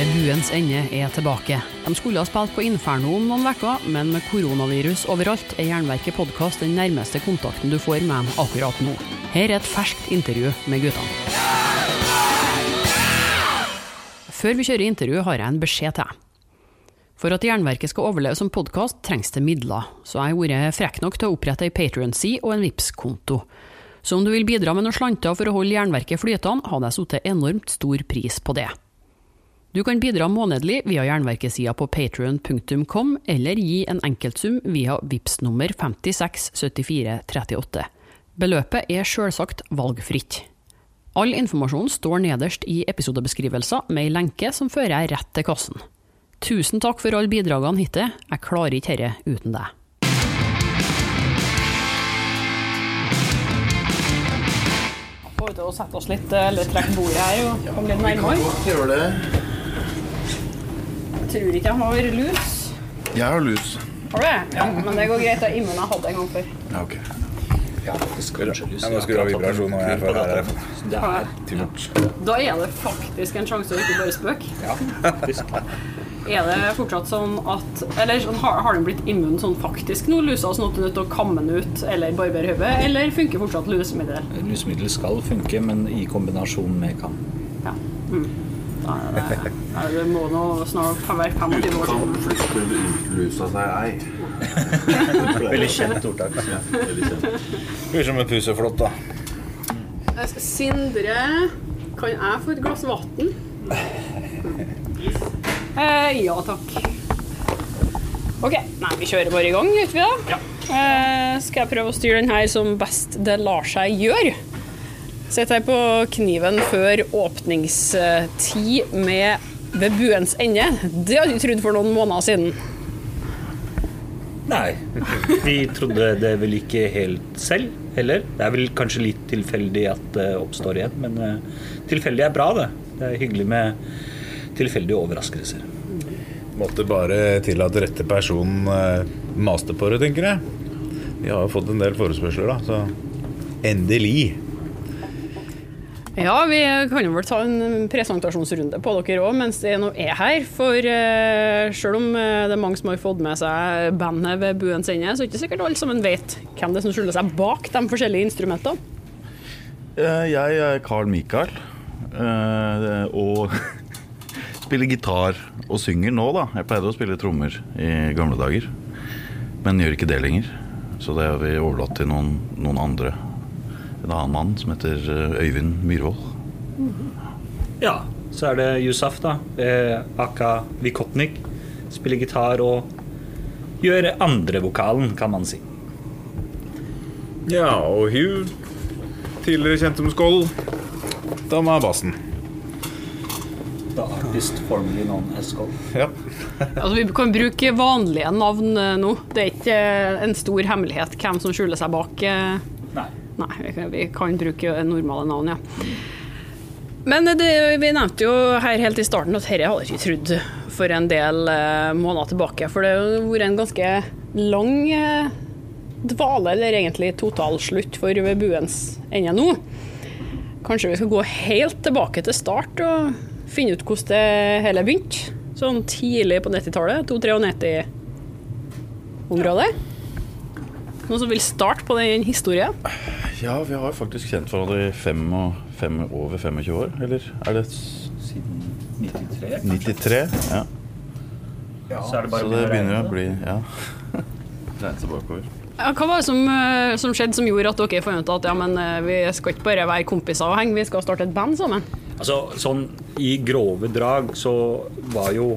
Ved buens ende er tilbake. De skulle ha spilt på Inferno om noen uker, men med koronavirus overalt er Jernverket podkast den nærmeste kontakten du får med dem akkurat nå. Her er et ferskt intervju med guttene. Før vi kjører intervju, har jeg en beskjed til deg. For at Jernverket skal overleve som podkast, trengs det midler, så jeg har vært frekk nok til å opprette ei Patrion-side og en Vipps-konto. Så om du vil bidra med noen slanter for å holde Jernverket flytende, hadde jeg satt enormt stor pris på det. Du kan bidra månedlig via Jernverkesida på patrion.com, eller gi en enkeltsum via VIPS nummer 567438. Beløpet er sjølsagt valgfritt. All informasjon står nederst i episodebeskrivelser med ei lenke som fører jeg rett til kassen. Tusen takk for alle bidragene hittil, jeg klarer ikke dette uten deg. Får ut og sette oss litt, eller trekke bordet her og komme litt nærmere. gjøre det. Tror ikke jeg har lus. Jeg har lus. Har du det? Ja, men det går greit. Det er immun jeg hadde en gang før. Ja, ok. Jeg må skru av vibrasjon når jeg føler det. Er. Da er det faktisk en sjanse å ikke bare spøke. Ja, faktisk. Er det fortsatt sånn at Eller sånn, har, har den blitt immun sånn faktisk nå, lusa, sånn at du er nødt til å kamme den ut eller barbere hodet? Eller funker fortsatt lusemiddel? Lusemiddel skal funke, men i kombinasjon med kam. Ja. Mm. Er det, må nå snart være 25 år Kan siden. flytte utlusa seg ei. Veldig kjent ordtak. Veldig kjent. Blir som en puseflått, da. Sindre, kan jeg få et glass vann? Eh, ja takk. Ok, nei, vi kjører bare i gang, gjør vi det? Ja. Eh, skal jeg prøve å styre den her som best det lar seg gjøre? Sitter jeg på kniven før åpningstid med ved buens ende. Det hadde du trodd for noen måneder siden. Nei, vi trodde det vel ikke helt selv heller. Det er vel kanskje litt tilfeldig at det oppstår igjen, men eh, tilfeldig er bra, det. Det er hyggelig med tilfeldige overraskelser. Måtte bare til at rette personen maste på det, tenker jeg. Vi har jo fått en del forespørsler, da, så endelig. Ja, vi kan jo vel ta en presentasjonsrunde på dere òg mens det nå er her. For uh, selv om eh, det er mange som har fått med seg bandet ved buens ende, så er det ikke sikkert alle sammen vet hvem det er som skjuler seg bak de forskjellige instrumentene. Eh, Jeg er Carl Michael. eh, Og spiller gitar og synger nå, da. Jeg pleide å spille trommer i gamle dager. Men gjør ikke det lenger. Så det har vi overlatt til noen, noen andre. En annen mann som heter eh, Øyvind Myhrvold. Ja, så er det Yusuf, da. Eh, aka Vikotnik. Spiller gitar og gjør andrevokalen, kan man si. Ja, og Hugh, tidligere kjent som Skål. Da må jeg ha bassen. The artist formerly known as Skål. Ja. Altså, vi kan bruke vanlige navn eh, nå. Det er ikke eh, en stor hemmelighet hvem som skjuler seg bak. eh, Nei. Vi kan, bruke normale navn, ja. Men det, vi nevnte jo her helt i starten at dette hadde jeg ikke trodd for en del eh, måneder tilbake. For det har vært en ganske lang eh, dvale, eller egentlig totalslutt for buens ende nå. Kanskje vi skal gå helt tilbake til start og finne ut hvordan det hele begynte. Sånn tidlig på 90-tallet. 2-93-området. Noen som vil starte på den historien? Ja, vi har faktisk kjent hverandre i fem og fem, over 25 år. Eller er det Siden 93. 93? Ja. Så er det bare Så det begynner å bli Ja. Regne seg bakover. Ja, hva var det som, eh, som skjedde som gjorde at dere fant ut at ja, men, eh, vi skal ikke bare være kompiser og henge, vi skal starte et band sammen? Altså, sånn i grove drag så var jo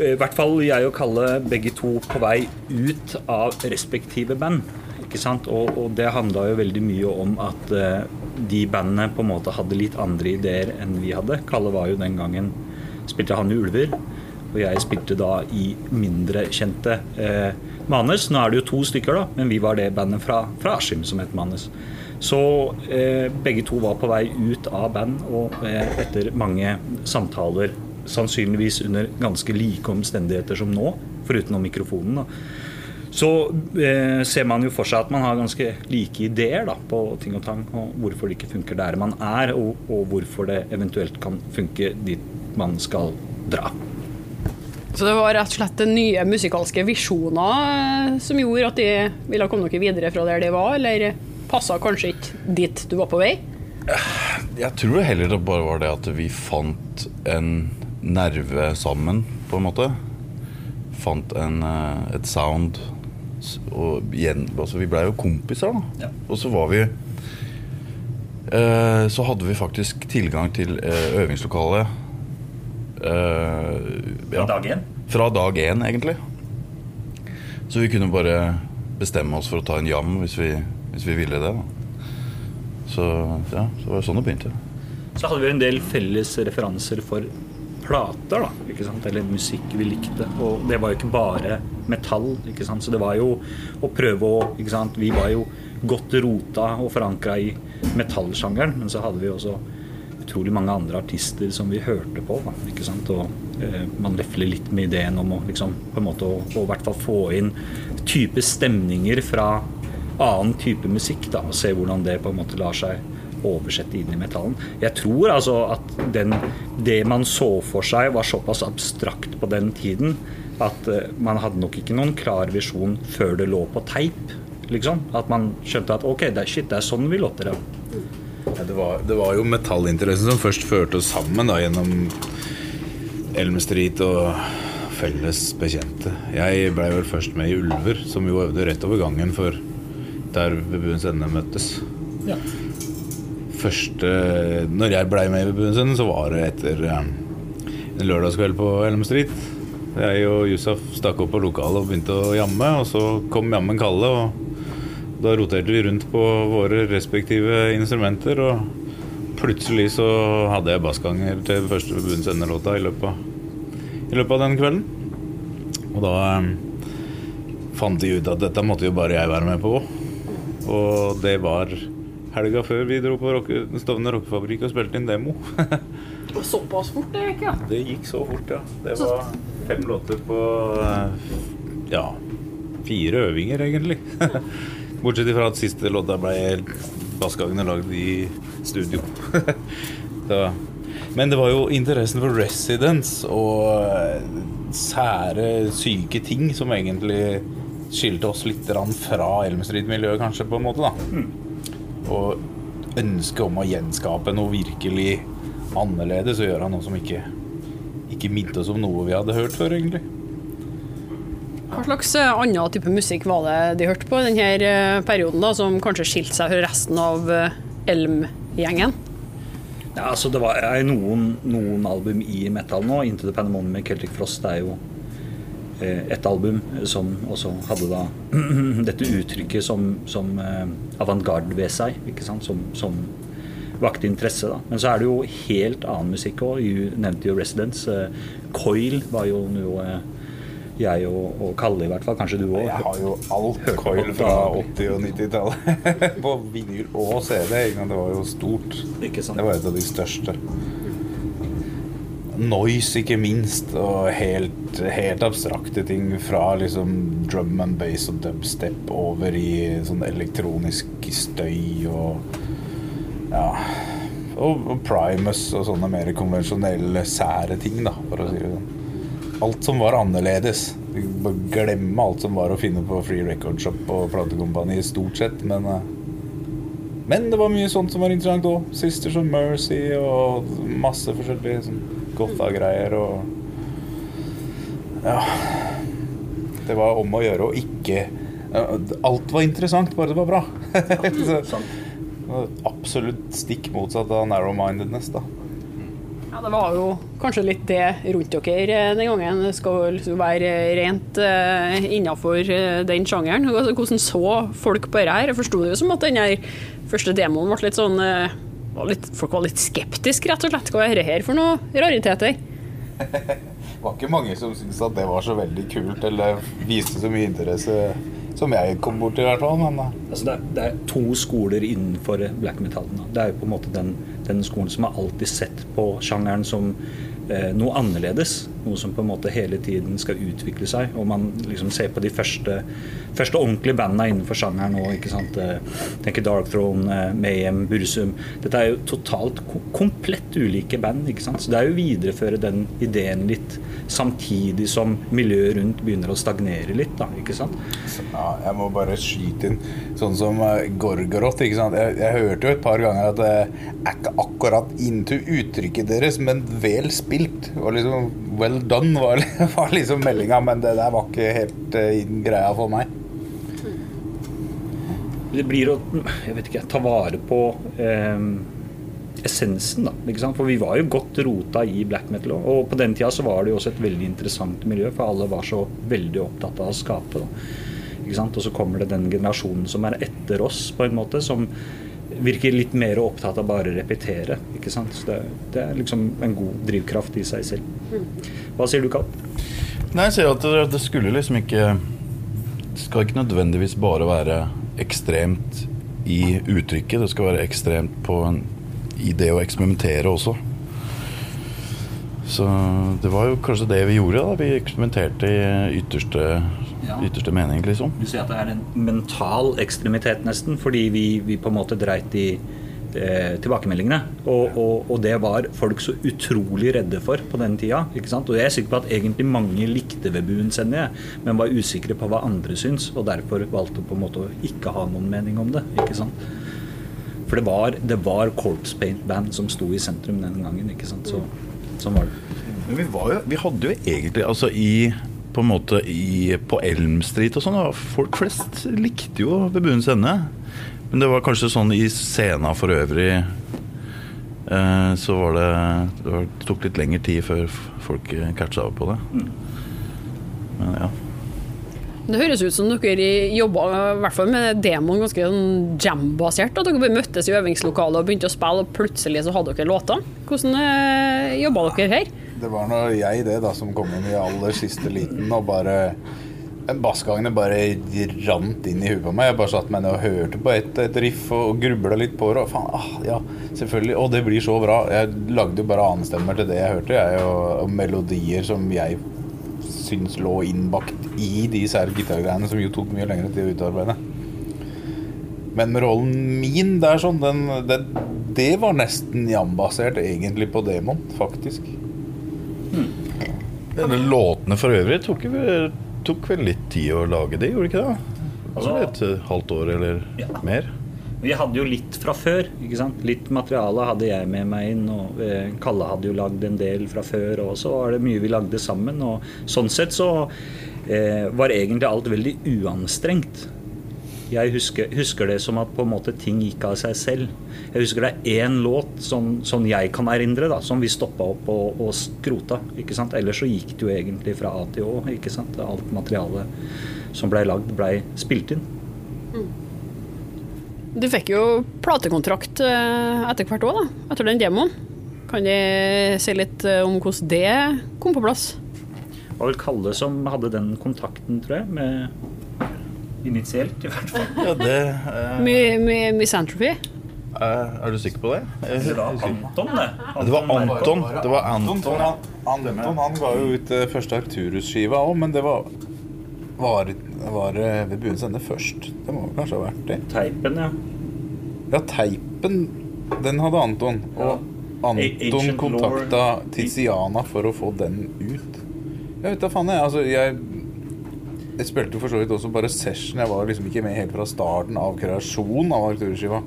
i hvert fall jeg og Kalle begge to på vei ut av respektive band. Ikke sant? Og, og det handla jo veldig mye om at uh, de bandene på en måte hadde litt andre ideer enn vi hadde. Kalle var jo den gangen spilte han i Ulver, og jeg spilte da i mindre kjente uh, Manes. Nå er det jo to stykker, da, men vi var det bandet fra, fra Askim som het Manes. Så eh, begge to var på vei ut av band, og eh, etter mange samtaler, sannsynligvis under ganske like omstendigheter som nå, foruten om mikrofonen, da, så eh, ser man jo for seg at man har ganske like ideer da, på ting og tang, og hvorfor det ikke funker der man er, og, og hvorfor det eventuelt kan funke dit man skal dra. Så det var rett og slett nye musikalske visjoner eh, som gjorde at de ville komme noe videre fra der de var, eller passa kanskje ikke dit du var på vei? Jeg tror heller det bare var det at vi fant en nerve sammen, på en måte. Fant en, eh, et sound. Og igjen, altså vi blei jo kompiser, da. Ja. Og så var vi eh, Så hadde vi faktisk tilgang til eh, øvingslokalet. eh, ja, Dag én. fra dag én, egentlig. Så vi kunne bare bestemme oss for å ta en jam hvis vi, hvis vi ville det. Da. Så ja, så var det sånn det begynte. Så hadde vi en del felles referanser for plater, da. Ikke sant? Eller musikk vi likte. Og det var jo ikke bare metall. Ikke sant? Så det var jo å prøve å ikke sant? Vi var jo godt rota og forankra i metallsjangeren, men så hadde vi også utrolig mange andre artister som vi hørte på. Da, ikke sant? Og eh, man lefler litt med ideen om å liksom, på en måte å, å hvert fall få inn type stemninger fra annen type musikk, da, og se hvordan det på en måte lar seg oversette inn i metallen. Jeg tror altså at den, det man så for seg, var såpass abstrakt på den tiden at eh, man hadde nok ikke noen klar visjon før det lå på teip. Liksom. At man skjønte at ok, det er, shit, det er sånn vi låter. Ja. Ja, det, var, det var jo metallinteressen som først førte oss sammen da, gjennom Elm Street og felles bekjente. Jeg blei vel først med i Ulver, som jo øvde rett over gangen for der Buens ende møttes. Ja. Første Når jeg blei med i Buens så var det etter eh, en lørdagskveld på Elm Street. Jeg og Yusuf stakk opp på lokalet og begynte å jamme, og så kom jammen Kalle. og da roterte vi rundt på våre respektive instrumenter, og plutselig så hadde jeg bassganger til første Bunnens ende-låta i, i løpet av den kvelden. Og da eh, fant de ut at dette måtte jo bare jeg være med på. Og det var helga før vi dro på rocke, Stovner rockefabrikk og spilte inn demo. Såpass fort, det gikk, ja. Det gikk så fort, ja. Det var fem låter på eh, ja, fire øvinger, egentlig. Bortsett fra at siste låta ble bassgangene lagd i studio. da. Men det var jo interessen for residence og eh, sære, syke ting som egentlig skilte oss litt fra Elm Street-miljøet, kanskje, på en måte. da. Og ønsket om å gjenskape noe virkelig annerledes og gjøre noe som ikke ikke minte oss om noe vi hadde hørt før, egentlig. Hva slags eh, annen type musikk var det de hørte på i denne eh, perioden, da, som kanskje skilte seg fra resten av eh, Elm-gjengen? Ja, altså det var, er noen, noen album i metal nå. 'Into the Pandemonium' med Celtic Frost det er jo et album som også hadde da dette uttrykket som, som eh, avantgarde ved seg, ikke sant? Som, som vakte interesse. da. Men så er det jo helt annen musikk òg. Du nevnte jo Residence. Eh, Coil var jo noe eh, jeg og, og Kalle i hvert fall, kanskje du òg. Jeg har jo alt coil fra 80- og 90-tallet. på vinyl og CD. Det var jo stort. Det var et av de største. Noise, ikke minst, og helt, helt abstrakte ting fra liksom drum and bass og dubstep over i sånn elektronisk støy og ja og, Primus og sånne mer konvensjonelle, sære ting, da, for å si det sånn. Alt som var annerledes. Glemme alt som var å finne på Free Record Shop og platekompani, stort sett, men eh, men det var mye sånt som var interessant òg. Sisters of Mercy og masse forskjellige sånn Gotha-greier og Ja. Det var om å gjøre å ikke Alt var interessant, bare det var bra. Så, absolutt stikk motsatt av narrow-mindedness, da. Ja, Det var jo kanskje litt det rundt dere eh, den gangen. Det skal liksom være rent uh, innafor den sjangeren. Altså, Hvordan så folk på dette her? Jeg forsto det jo som at den første demoen ble litt sånn eh, var litt, Folk var litt skeptiske, rett og slett. Hva er dette her for noe rariteter? Det var ikke mange som syntes at det var så veldig kult, eller viste så mye interesse som jeg kom bort til, i hvert fall. Men eh, Altså det, er, det er to skoler innenfor black metal. da. Det er jo på en måte den, den skolen som har alltid sett på sjangeren som eh, noe annerledes. Noe som på en måte hele tiden skal utvikle seg. Og man liksom ser på de første, første ordentlige bandene innenfor sjangeren nå. ikke sant? Eh, tenker Dark Throne, eh, Mayhem, Bursum. Dette er jo totalt komplett ulike band. ikke sant? Så det er jo å videreføre den ideen litt samtidig som miljøet rundt begynner å stagnere litt. da, ikke sant? Ja, jeg må bare skyte inn sånn som uh, Gorgoroth. ikke sant? Jeg, jeg, hørte jo et par ganger at uh, er ikke akkurat into uttrykket deres, men vel spilt. Og liksom Well done var, var liksom meldinga, men det der var ikke helt uh, greia for meg. Det blir å jeg vet ikke, ta vare på eh, essensen, da. Ikke sant? For vi var jo godt rota i black metal. Og på den tida så var det jo også et veldig interessant miljø, for alle var så veldig opptatt av å skape. Da. Og så kommer det den generasjonen som er etter oss, på en måte, som virker litt mer opptatt av bare å repetere. Ikke sant? Så det, det er liksom en god drivkraft i seg selv. Hva sier du, Kapp? Nei, jeg sier at det, det skulle liksom ikke Det skal ikke nødvendigvis bare være ekstremt i uttrykket. Det skal være ekstremt på en i det å eksperimentere også. Så det var jo kanskje det vi gjorde. da Vi eksperimenterte i ytterste, ja. ytterste mening, liksom. Du sier at det er en mental ekstremitet, nesten, fordi vi, vi på en måte dreit i eh, tilbakemeldingene. Og, og, og, det var folk så utrolig redde for på den tida. ikke sant? Og jeg er sikker på at egentlig mange likte Webuen Senje, men var usikre på hva andre syns, og derfor valgte på en måte å ikke ha noen mening om det. ikke sant? For det var, det var Corpse Paint Band som sto i sentrum den gangen. ikke sant? Så, sånn var det. Men vi, var jo, vi hadde jo egentlig altså i på en måte i, på Elm Street og sånn, folk flest likte jo Ved bunnens ende. Men det var kanskje sånn i scena for øvrig eh, så var det, det, tok litt lengre tid før folk catcha opp på det. Mm. Men ja. Det høres ut som dere jobba i hvert fall med demoen ganske sånn jam-basert. At dere møttes i øvingslokalet og begynte å spille, og plutselig så hadde dere låter. Hvordan eh, jobba dere her? Det var nå jeg det da som kom inn i aller siste liten og bare Bassgangene bare rant inn i huet på meg. Jeg bare satt meg ned og hørte på et, et riff og grubla litt på det. Og faen, ah, ja, selvfølgelig. Og det blir så bra. Jeg lagde jo bare annenstemmer til det jeg hørte, jeg, og, og melodier som jeg syns lå innbakt i disse her gitargreiene, som jo tok mye lengre tid å utarbeide. Men rollen min der sånn, den, det, det var nesten jambasert egentlig på Demon, faktisk. Hmm. Denne låtene for øvrig tok, tok, vel litt tid å lage de, gjorde det ikke det? Altså, et halvt år eller ja. mer? Vi hadde jo litt fra før. ikke sant? Litt materiale hadde jeg med meg inn. og eh, Kalle hadde jo lagd en del fra før, og så var det mye vi lagde sammen. og Sånn sett så eh, var egentlig alt veldig uanstrengt. Jeg husker, husker, det som at på en måte ting gikk av seg selv. Jeg husker det er én låt som, som, jeg kan erindre, da, som vi stoppa opp og, og, skrota. ikke sant? Ellers så gikk det jo egentlig fra A til Å. ikke sant? Alt materialet som blei lagd, blei spilt inn. Mm. Du fikk jo platekontrakt eh, etter hvert òg, etter den demoen. Kan de si litt eh, om hvordan det kom på plass? Det var vel Kalle som hadde den kontakten, tror jeg. Med initielt, i hvert fall. Ja, det uh... Misanthropy? Uh, er du sikker på det? Det var Anton, det. Anton, det var Anton. Det var Anton, han, Anton, han ga jo ut første Arcturus-skiva òg, men det var var, var ved buens ende først. Det må kanskje ha vært det. Teipen, ja. Ja, teipen, den hadde Anton. Og Anton kontakta Tiziana for å få den ut. Jeg vet da faen, jeg. Altså, jeg jeg spilte for så vidt også bare session. Jeg var liksom ikke med helt fra starten av kreasjonen av Arcturus-skiva.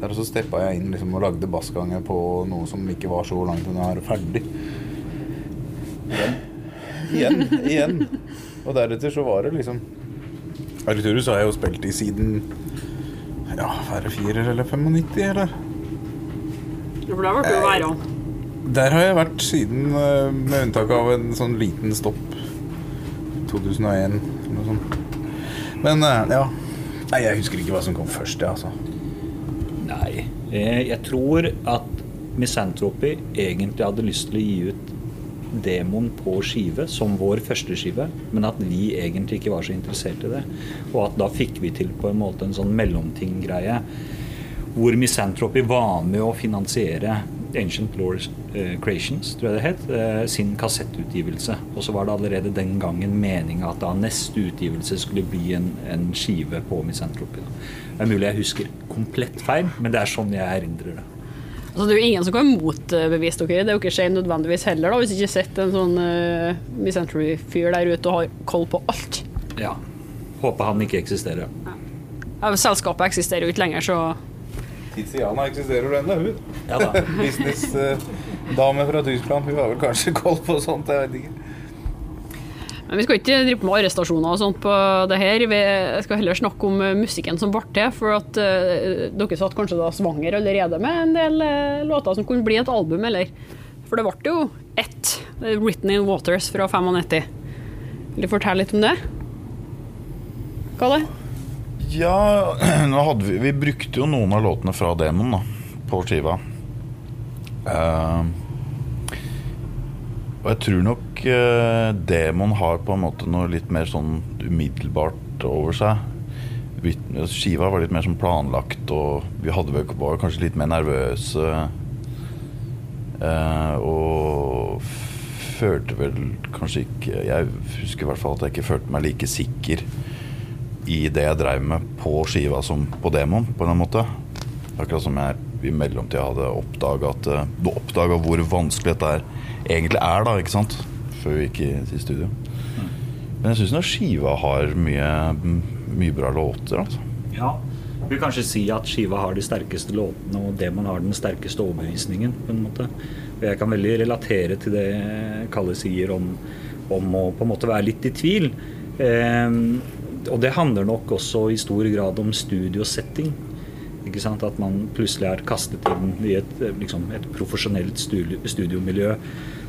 Der så steppa jeg inn liksom og lagde bassganger på noe som ikke var så langt unna å være ferdig. Igjen. Igjen. Igjen. Og deretter så var det liksom Arcturus har jeg jo spilt i siden Ja, er firer eller 95, eller? Ja, for der ble du være òg. Der har jeg vært siden, eh, med unntak av en sånn liten stopp. 2001, eller noe sånt. Men eh, ja. Nei, jeg husker ikke hva som kom først, jeg, altså. Nei. Eh, jeg tror at Misanthropy egentlig hadde lyst til å gi ut demoen på skive som vår første skive, men at vi egentlig ikke var så interessert i det. Og at da fikk vi til på en måte en sånn mellomting-greie hvor Misanthropy var med å finansiere Ancient Lore eh, Creations, tror jeg det het, eh, sin kassettutgivelse. Og så var det allerede den gangen meninga at da neste utgivelse skulle bli en, en skive på Misanthropy. Det er mulig jeg husker komplett feil, men det er sånn jeg erindrer det. Altså, det er jo ingen som kan motbevise dere. Det er jo ikke Shane nødvendigvis heller, da, hvis ikke sett en sånn uh, Entry-fyr der ute og har koll på alt. Ja. Håper han ikke eksisterer. Ja, selskapet eksisterer jo ikke lenger, så Tiziana eksisterer jo ennå, hun. Ja da. Businessdame fra Tyskland. Hun har vel kanskje koll på sånt, jeg vet ikke. Men vi skal ikke drive med arrestasjoner og sånt på det her. Vi skal heller snakke om eh, musikken som ble til. For at uh, dere satt kanskje da svanger allerede med en del uh, låter som kunne bli et album, eller? For det ble jo ett. in Waters fra 95. Vil du fortelle litt om det? Hva det? Ja, vi, vi brukte jo noen av låtene fra demoen da, på skiva. Uh, og jeg tror nok eh, demon har på en måte noe litt mer sånn umiddelbart over seg. Skiva var litt mer sånn planlagt, og vi hadde vel, var kanskje litt mer nervøse. Eh, og følte vel kanskje ikke Jeg husker i hvert fall at jeg ikke følte meg like sikker i det jeg drev med på skiva som på demoen, på en måte. Akkurat som jeg i mellomtida hadde oppdaga oppdaga hvor vanskelig dette er egentlig er, da, ikke sant? Før vi gikk i, i studio. Men jeg syns skiva har mye, mye bra låter, altså. Ja. Jeg vil kanskje si at skiva har de sterkeste låtene, og Demon har den sterkeste overbevisningen. på en måte. Og jeg kan veldig relatere til det Kalle sier om, om å på en måte være litt i tvil. Eh, og det handler nok også i stor grad om studiosetting. At man plutselig er kastet inn i et, liksom, et profesjonelt studiomiljø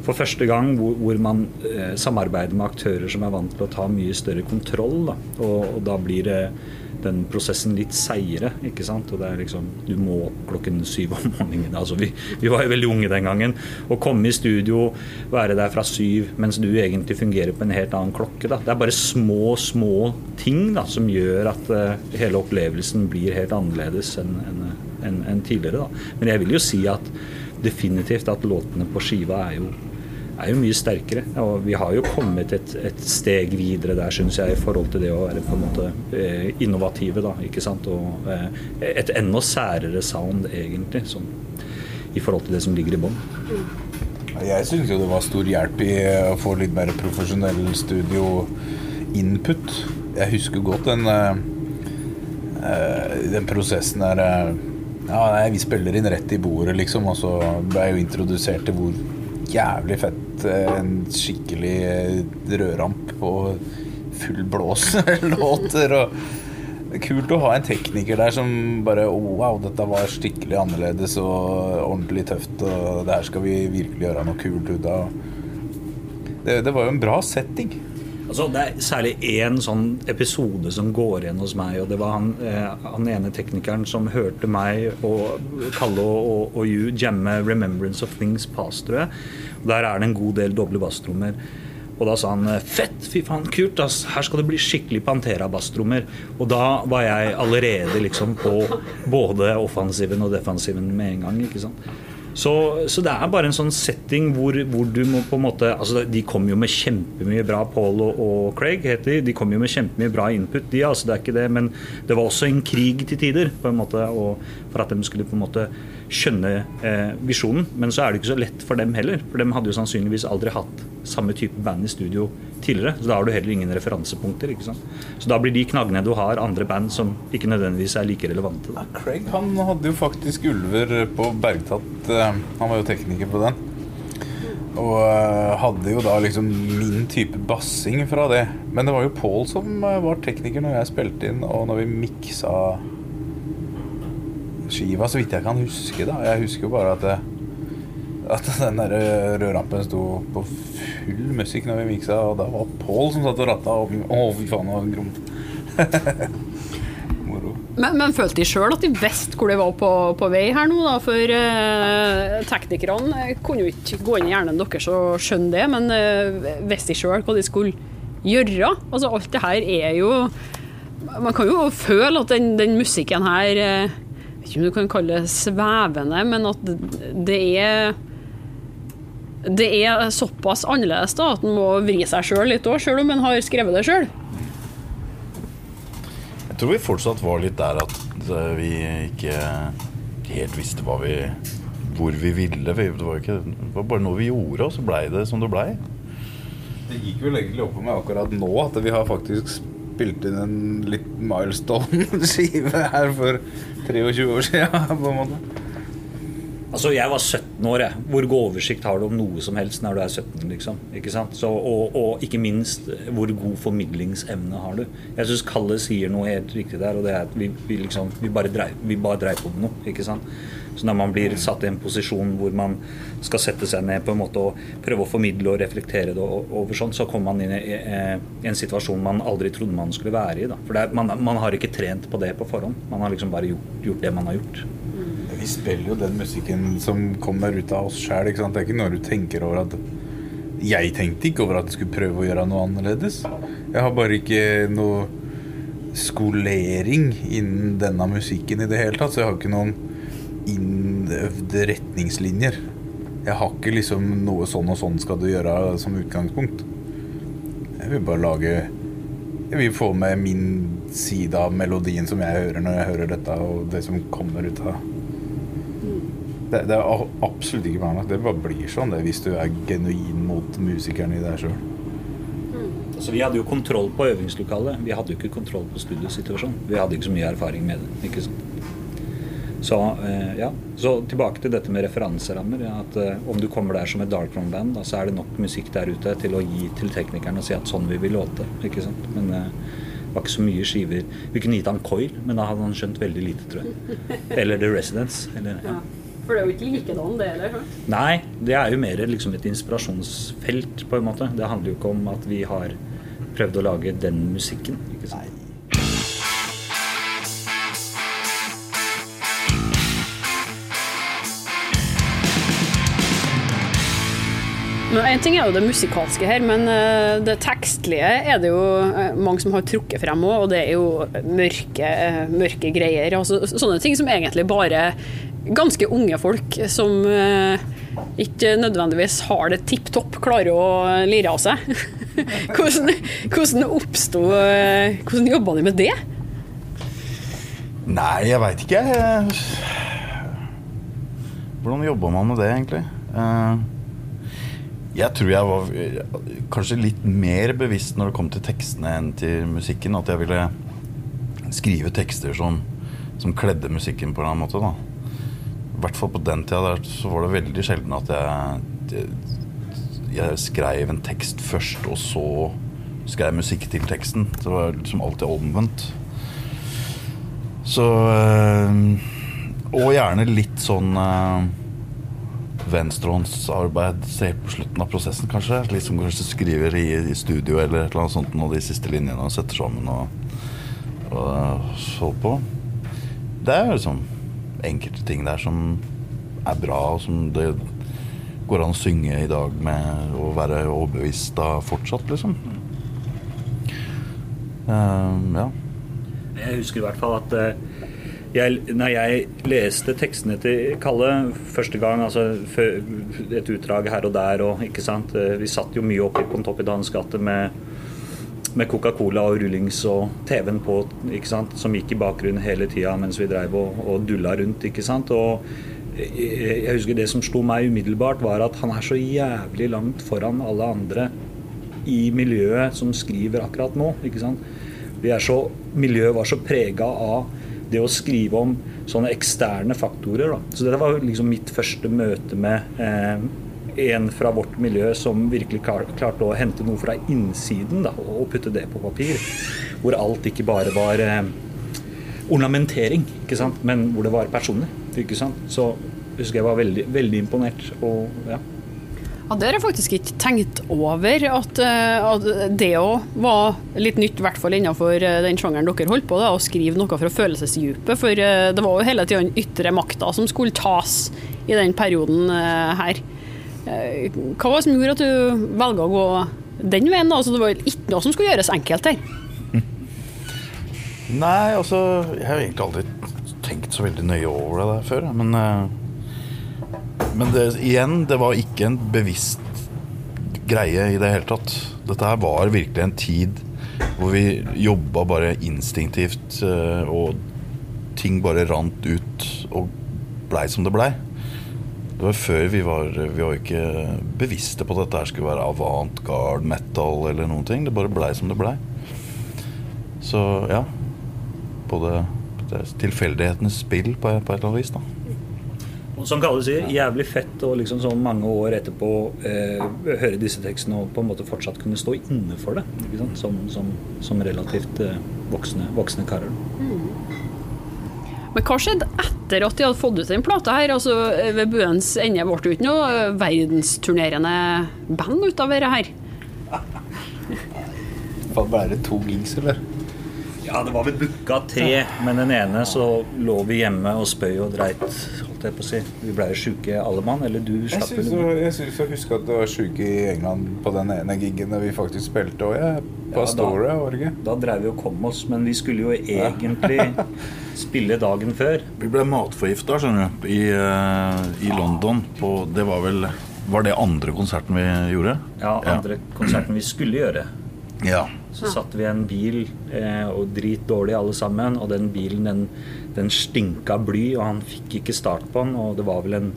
for første gang hvor, hvor man eh, samarbeider med aktører som er vant til å ta mye større kontroll. Da. Og, og, da blir det den prosessen litt seigere. ikke sant? Og det er liksom, Du må klokken syv om morgenen. altså Vi, vi var jo veldig unge den gangen. Å komme i studio, være der fra syv mens du egentlig fungerer på en helt annen klokke. da. Det er bare små, små ting da, som gjør at uh, hele opplevelsen blir helt annerledes enn en, en, en tidligere. da. Men jeg vil jo si at definitivt at låtene på skiva er jo er jo mye sterkere. Og vi har jo kommet et, et steg videre der, syns jeg, i forhold til det å være på en måte eh, innovative. da, ikke sant? Og eh, et enda særere sound, egentlig, som, i forhold til det som ligger i bånn. Jeg syns jo det var stor hjelp i å få litt mer profesjonell studio-input. Jeg husker godt den, den prosessen der Ja, nei, vi spiller inn rett i bordet, liksom. Og så ble jeg jo introdusert til hvor jævlig fett en skikkelig rødramp på full blås-låter. og er kult å ha en tekniker der som bare oh, Wow, dette var skikkelig annerledes og ordentlig tøft, og det her skal vi virkelig gjøre noe kult ut av. Det, det var jo en bra setting. Altså, det er særlig én sånn episode som går igjen hos meg. og Det var han, eh, han ene teknikeren som hørte meg og Kalle og, og, og you jamme 'Remembrance of Things Past', tror jeg. Der er det en god del doble basstrommer. Og da sa han fett, fy faen, kult, ass. Her skal det bli skikkelig Pantera-basstrommer. Og da var jeg allerede liksom på både offensiven og defensiven med en gang. ikke sant? Så, så, det er bare en sånn setting hvor, hvor, du må på en måte altså De kom jo med kjempemye bra, Paul og, og Craig heter de. De kom jo med kjempemye bra input, de. altså det er ikke det, Men det var også en krig til tider på en måte, for at de skulle på en måte skjønne eh, visjonen. Men så er det ikke så lett for dem heller. For dem hadde jo sannsynligvis aldri hatt samme type band i studio tidligere. Så da har du heller ingen referansepunkter. ikke sant? Så da blir de knaggene du har, andre band som ikke nødvendigvis er like relevante. Ja, Craig han hadde jo faktisk Ulver på Bergtatt. Eh, han var jo tekniker på den. Og eh, hadde jo da liksom min type bassing fra det. Men det var jo Paul som var tekniker når jeg spilte inn, og når vi miksa skiva, så vidt jeg kan huske. da Jeg husker jo bare at, det, at den der rødrampen sto på full musikk når vi miksa, og da var Paul som satt og ratta. Å, fy faen, det var grom. Moro. Men, men følte de sjøl at de visste hvor de var på, på vei her nå? da, For eh, teknikerne kunne jo ikke gå inn i hjernen deres og skjønne det, men eh, visste de sjøl hva de skulle gjøre? Altså Alt det her er jo Man kan jo føle at den, den musikken her eh, vet ikke om du kan kalle det svevende, men at det er det er såpass annerledes da, at en må vri seg sjøl litt òg, sjøl om en har skrevet det sjøl. Jeg tror vi fortsatt var litt der at eh, vi ikke helt visste hva vi, hvor vi ville. Vi- Det var, ikke, det var bare noe vi gjorde, og så blei det som det blei. Det gikk vel egentlig opp for meg akkurat nå at vi har faktisk spilt inn en litt milestone-skive her for 23 år siden, på en måte. Altså, jeg var 17 år, jeg. Hvor god oversikt har du om noe som helst når du er 17? liksom? Ikke sant? Så, og, og ikke minst, hvor god formidlingsevne har du? Jeg syns Kalle sier noe helt riktig der, og det er at vi, vi liksom Vi bare dreiv, på med noe, ikke sant? Så når man blir satt i en posisjon hvor man skal sette seg ned på en måte og prøve å formidle og reflektere det over sånn, så kommer man inn i eh, en situasjon man aldri trodde man skulle være i. da. For er, man, man har ikke trent på det på forhånd. Man har liksom bare gjort, gjort det man har gjort. Vi spiller jo den musikken som kommer ut av oss sjæl. Det er ikke når du tenker over at Jeg tenkte ikke over at jeg skulle prøve å gjøre noe annerledes. Jeg har bare ikke noe skolering innen denne musikken i det hele tatt, så jeg har ikke noen innøvde retningslinjer. Jeg har ikke liksom noe sånn og sånn skal du gjøre som utgangspunkt. Jeg vil bare lage Jeg vil få med min side av melodien som jeg hører når jeg hører dette, og det som kommer ut av det, det er absolutt ikke planlagt. Det bare blir sånn det hvis du er genuin mot musikeren i deg sjøl. Altså, vi hadde jo kontroll på øvingslokalet. Vi hadde jo ikke kontroll på studiosituasjonen. Vi hadde ikke så mye erfaring med det. ikke sant? Så, eh, ja. så tilbake til dette med referanserammer. Ja, at eh, Om du kommer der som et darkroom-band, da, så er det nok musikk der ute til å gi til teknikeren og si at sånn vil vi låte. ikke sant? Men eh, det var ikke så mye skiver. Vi kunne gitt han Coil, men da hadde han skjønt veldig lite, tror jeg. Eller The Residence. Eller, ja. For det er jo ikke likedan, det heller. Nei, det er jo mer liksom et inspirasjonsfelt, på en måte. Det handler jo ikke om at vi har prøvd å lage den musikken. ikke sant? Men En ting er jo det musikalske her, men eh, det tekstlige er det jo eh, mange som har trukket frem òg, og det er jo mørke, eh, mørke greier. Altså, sånne ting som egentlig bare ganske unge folk som ikke nødvendigvis har det tipp topp, klarer å lire av seg. hvordan hvordan Hvordan jobba de med det? Nei, jeg veit ikke. Hvordan jobba man med det, egentlig? Eh, Jeg tror jeg var eh, kanskje litt mer bevisst når det kom til tekstene enn til musikken. At jeg ville skrive tekster som, som kledde musikken på en eller annen måte. I hvert fall på den tida der, så var det veldig sjelden at jeg, jeg skrev en tekst først, og så skrev musikk til teksten. Det var liksom alltid omvendt. Så øh, Og gjerne litt sånn øh, venstrehåndsarbeid se på slutten av prosessen, kanskje. Litt som kanskje skriver i, i studio eller et eller annet sånt nå de siste linjene og setter sammen og, og så på. Det er liksom enkelte ting der som er bra, og som det går an å synge i dag med å være overbevist av fortsatt, liksom. Ehm, ja. Jeg husker i hvert fall at eh, jeg, når jeg leste tekstene til Kalle første gang, altså et utdrag her og der og ikke sant eh, Vi satt jo mye oppe på Pontoppidanes gate med, med Coca-Cola og rullings og TV-en på, ikke sant, som gikk i bakgrunnen hele tida mens vi dreiv og, og dulla rundt, ikke sant. Og jeg jeg husker det som slo meg umiddelbart, var at han er så jævlig langt foran alle andre i miljøet som skriver akkurat nå. ikke sant? Vi er så, miljøet var så prega av det å skrive om sånne eksterne faktorer. Da. Så dette var liksom mitt første møte med eh, en fra vårt miljø som virkelig klar, klarte å hente noe fra innsiden da, og putte det på papir. Hvor alt ikke bare var eh, ornamentering, ikke sant? men hvor det var personlig. Ikke sant? Så husker jeg var veldig, veldig imponert. Og, ja. Ja, Det har jeg faktisk ikke tenkt over, at, eh, at det òg var litt nytt, i hvert fall innenfor eh, den sjangeren dere holdt på, da, å skrive noe fra følelsesdypet. For eh, det var jo hele tida den ytre makta som skulle tas i den perioden her. Hva var det som gjorde at du velga å gå den veien? da? Altså, det var ikke noe som skulle gjøres enkelt her. Nei, altså Jeg har egentlig aldri tenkt så veldig nøye over det der før. Men, men det, igjen, det var ikke en bevisst greie i det hele tatt. Dette her var virkelig en tid hvor vi jobba bare instinktivt, eh, og ting bare rant ut og blei som det blei. Det var før vi var Vi var ikke bevisste på at dette her skulle være avantgarde metal eller noen ting. Det bare blei som det blei. Så ja. Både tilfeldighetenes spill på, på et eller annet vis, da. Og som Kalle sier, jævlig fett å liksom sånn mange år etterpå eh, høre disse tekstene og på en måte fortsatt kunne stå inne for det. Ikke sant? Som, som, som relativt eh, voksne, voksne karer. Men hva skjedde etter at de hadde fått ut den plata her? Altså, ved buens ende ble det ikke noe eh, verdensturnerende band ut av dette her. Ble det to gigs, eller? Ja, det var vel booka tre, men den ene så lå vi hjemme og spøy og dreit, holdt jeg på å si. Vi blei jo sjuke alle mann, eller du slapp vel jeg syns jeg husker at det var sjuk i England på den ene gigen da vi faktisk spilte òg, jeg. På Ja, da- Astoria, var det ikke? Da drev vi og kom oss, men vi skulle jo egentlig spille dagen før. Vi ble matforgifta, skjønner du, i, eh, i London. På, det var vel Var det andre konserten vi gjorde? Ja, andre konserten vi skulle gjøre. Ja. Så satt vi i en bil eh, og dritdårlig alle sammen, og den bilen den, den stinka bly, og han fikk ikke start på den, og det var vel en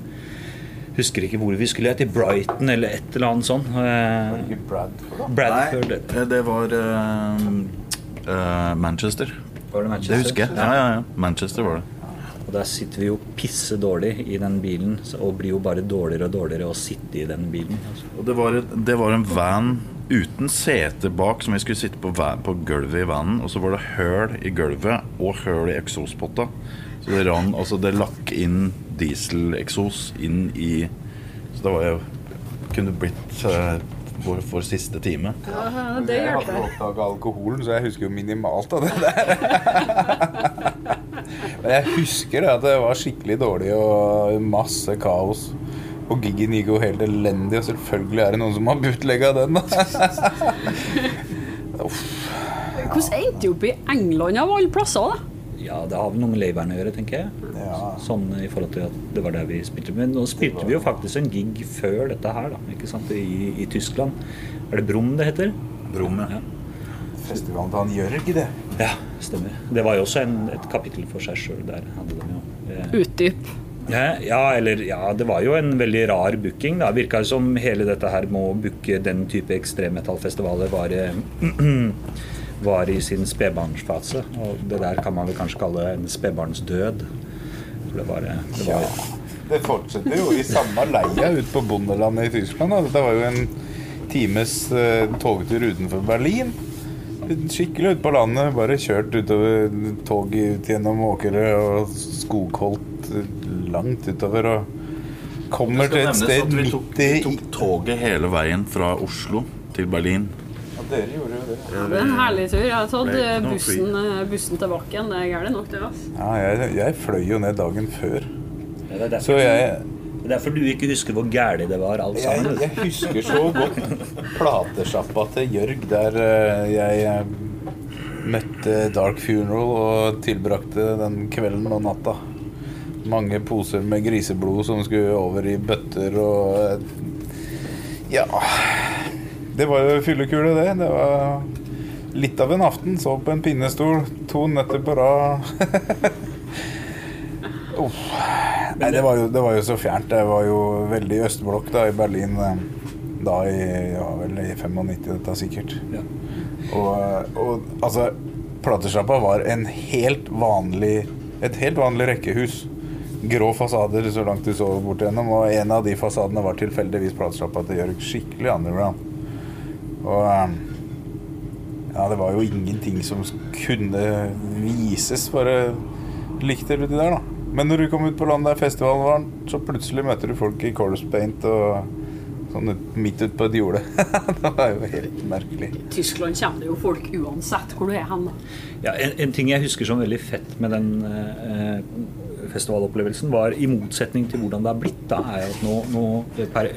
Husker ikke hvor vi skulle, til Brighton eller et eller annet sånt. Eh, Ikke Bradford, da? Bradford, Nei, det var eh, eh, Manchester. var det Manchester? Det husker jeg. Ja, ja, ja. Manchester var det. Og der sitter vi jo pisse dårlig i den bilen, og blir jo bare dårligere og dårligere å sitte i den bilen. Altså. Og det var, et, det var en van uten sete bak som vi skulle sitte på, på gulvet i vanen. Og så var det høl i gulvet og høl i eksospotta. Så det rann, altså det lakk inn dieseleksos inn i Så det var jo Kunne blitt eh, vår, vår siste time. det Jeg hadde oppdaga alkoholen, så jeg husker jo minimalt av det der. Men jeg husker det at det var skikkelig dårlig og masse kaos. Og giggen gikk jo helt elendig, og selvfølgelig er det noen som har bootlegga den. da. Uff. Hvordan endte du opp i England av alle plasser, da? Ja, det har vel noe med labelen å gjøre, tenker jeg. Ja. Sånn i forhold til at det var der vi spilte. Men nå spilte vi jo faktisk en gig før dette her, da. Ikke sant? I, i Tyskland. Er det Brum det heter? Brum, ja. Festivalen til han Jørg, det. Ja, stemmer. Det var jo også en, et kapittel for seg sjøl der. hadde de jo. Eh, Utdyp. Ja, eller ja, det var jo en veldig rar booking. Det Virka som hele dette her med å booke den type ekstremmetallfestivaler var, eh, var i sin spedbarnsfase. Og det der kan man vel kanskje kalle en spedbarnsdød. For det var, det var Ja. Det fortsetter jo i samme leia ute på bondelandet i Tyskland. Da. Dette var jo en times eh, togtur utenfor Berlin. Skikkelig ute på landet. Bare kjørt utover tog ut gjennom åkre og skogholt eh, langt utover. Og kommer til et sted vi tok, vi tok toget hele veien fra Oslo til Berlin. Ja, dere gjorde jo det. Det er en herlig tur. Jeg har tatt eh, bussen, eh, bussen tilbake igjen. Det er gærent nok, det. altså. Ja, jeg, jeg fløy jo ned dagen før. det er derfor, Så jeg, det er derfor du ikke husker hvor gæli det var alt jeg, sammen. jeg husker så godt platesjappa til Jørg, der eh, jeg møtte Dark Funeral og tilbrakte den kvelden og natta. Mange poser med griseblod som skulle over i bøtter og Ja. Det var jo fyllekule, det. Det var litt av en aften. Så på en pinnestol to netter på rad. Uff. Nei, det var, jo, det var jo så fjernt. Det var jo veldig østblokk da i Berlin. eh, Da i ja, vel i 95, dette sikkert. Ja. Og, og altså Platesjappa var en helt vanlig et helt vanlig rekkehus. Grå fasader så langt du så bort igjennom. Og en av de fasadene var tilfeldigvis platesjappa til Jørg. Skikkelig underground. Og eh, ja, det var jo ingenting som kunne vises. Bare likte du de der, da. Men når du kom ut på landet der festivalen var, så plutselig møter du folk i corpse paint og sånn ut, midt ute på et jorde. det var jo helt merkelig. I Tyskland kommer det jo folk uansett hvor du er hen. Ja, en, en ting jeg husker som veldig fett med den eh, festivalopplevelsen, var i motsetning til hvordan det har blitt, da, er at nå, nå per,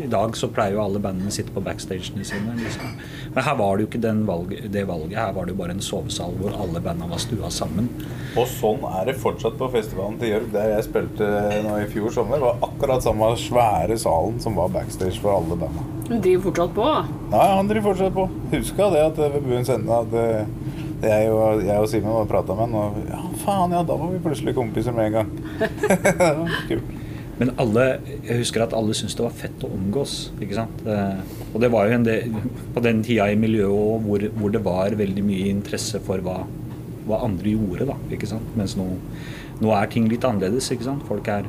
I dag så pleier jo alle bandene å sitte på backstagene sine. Liksom. Men her var det jo ikke den valg, det valget. Her var det jo bare en sovesal hvor alle bandene var stua sammen. Og sånn er det fortsatt på festivalen til Jørg, der jeg spilte nå i fjor sommer. var akkurat samme svære salen som var backstage for alle banda. Hun driver fortsatt på. Nei, han driver fortsatt på. Huska det at ved Buens ende at eh, jeg og, jeg og Simen var prata med han, og ja, faen, ja, da var vi plutselig kompiser med en gang. kult. Men alle, jeg husker at alle syntes det var fett å omgås. ikke sant? Og det var jo en del, på den tida i miljøet òg hvor, hvor det var veldig mye interesse for hva, hva andre gjorde. da, ikke sant? Mens nå, nå er ting litt annerledes. ikke sant? Folk er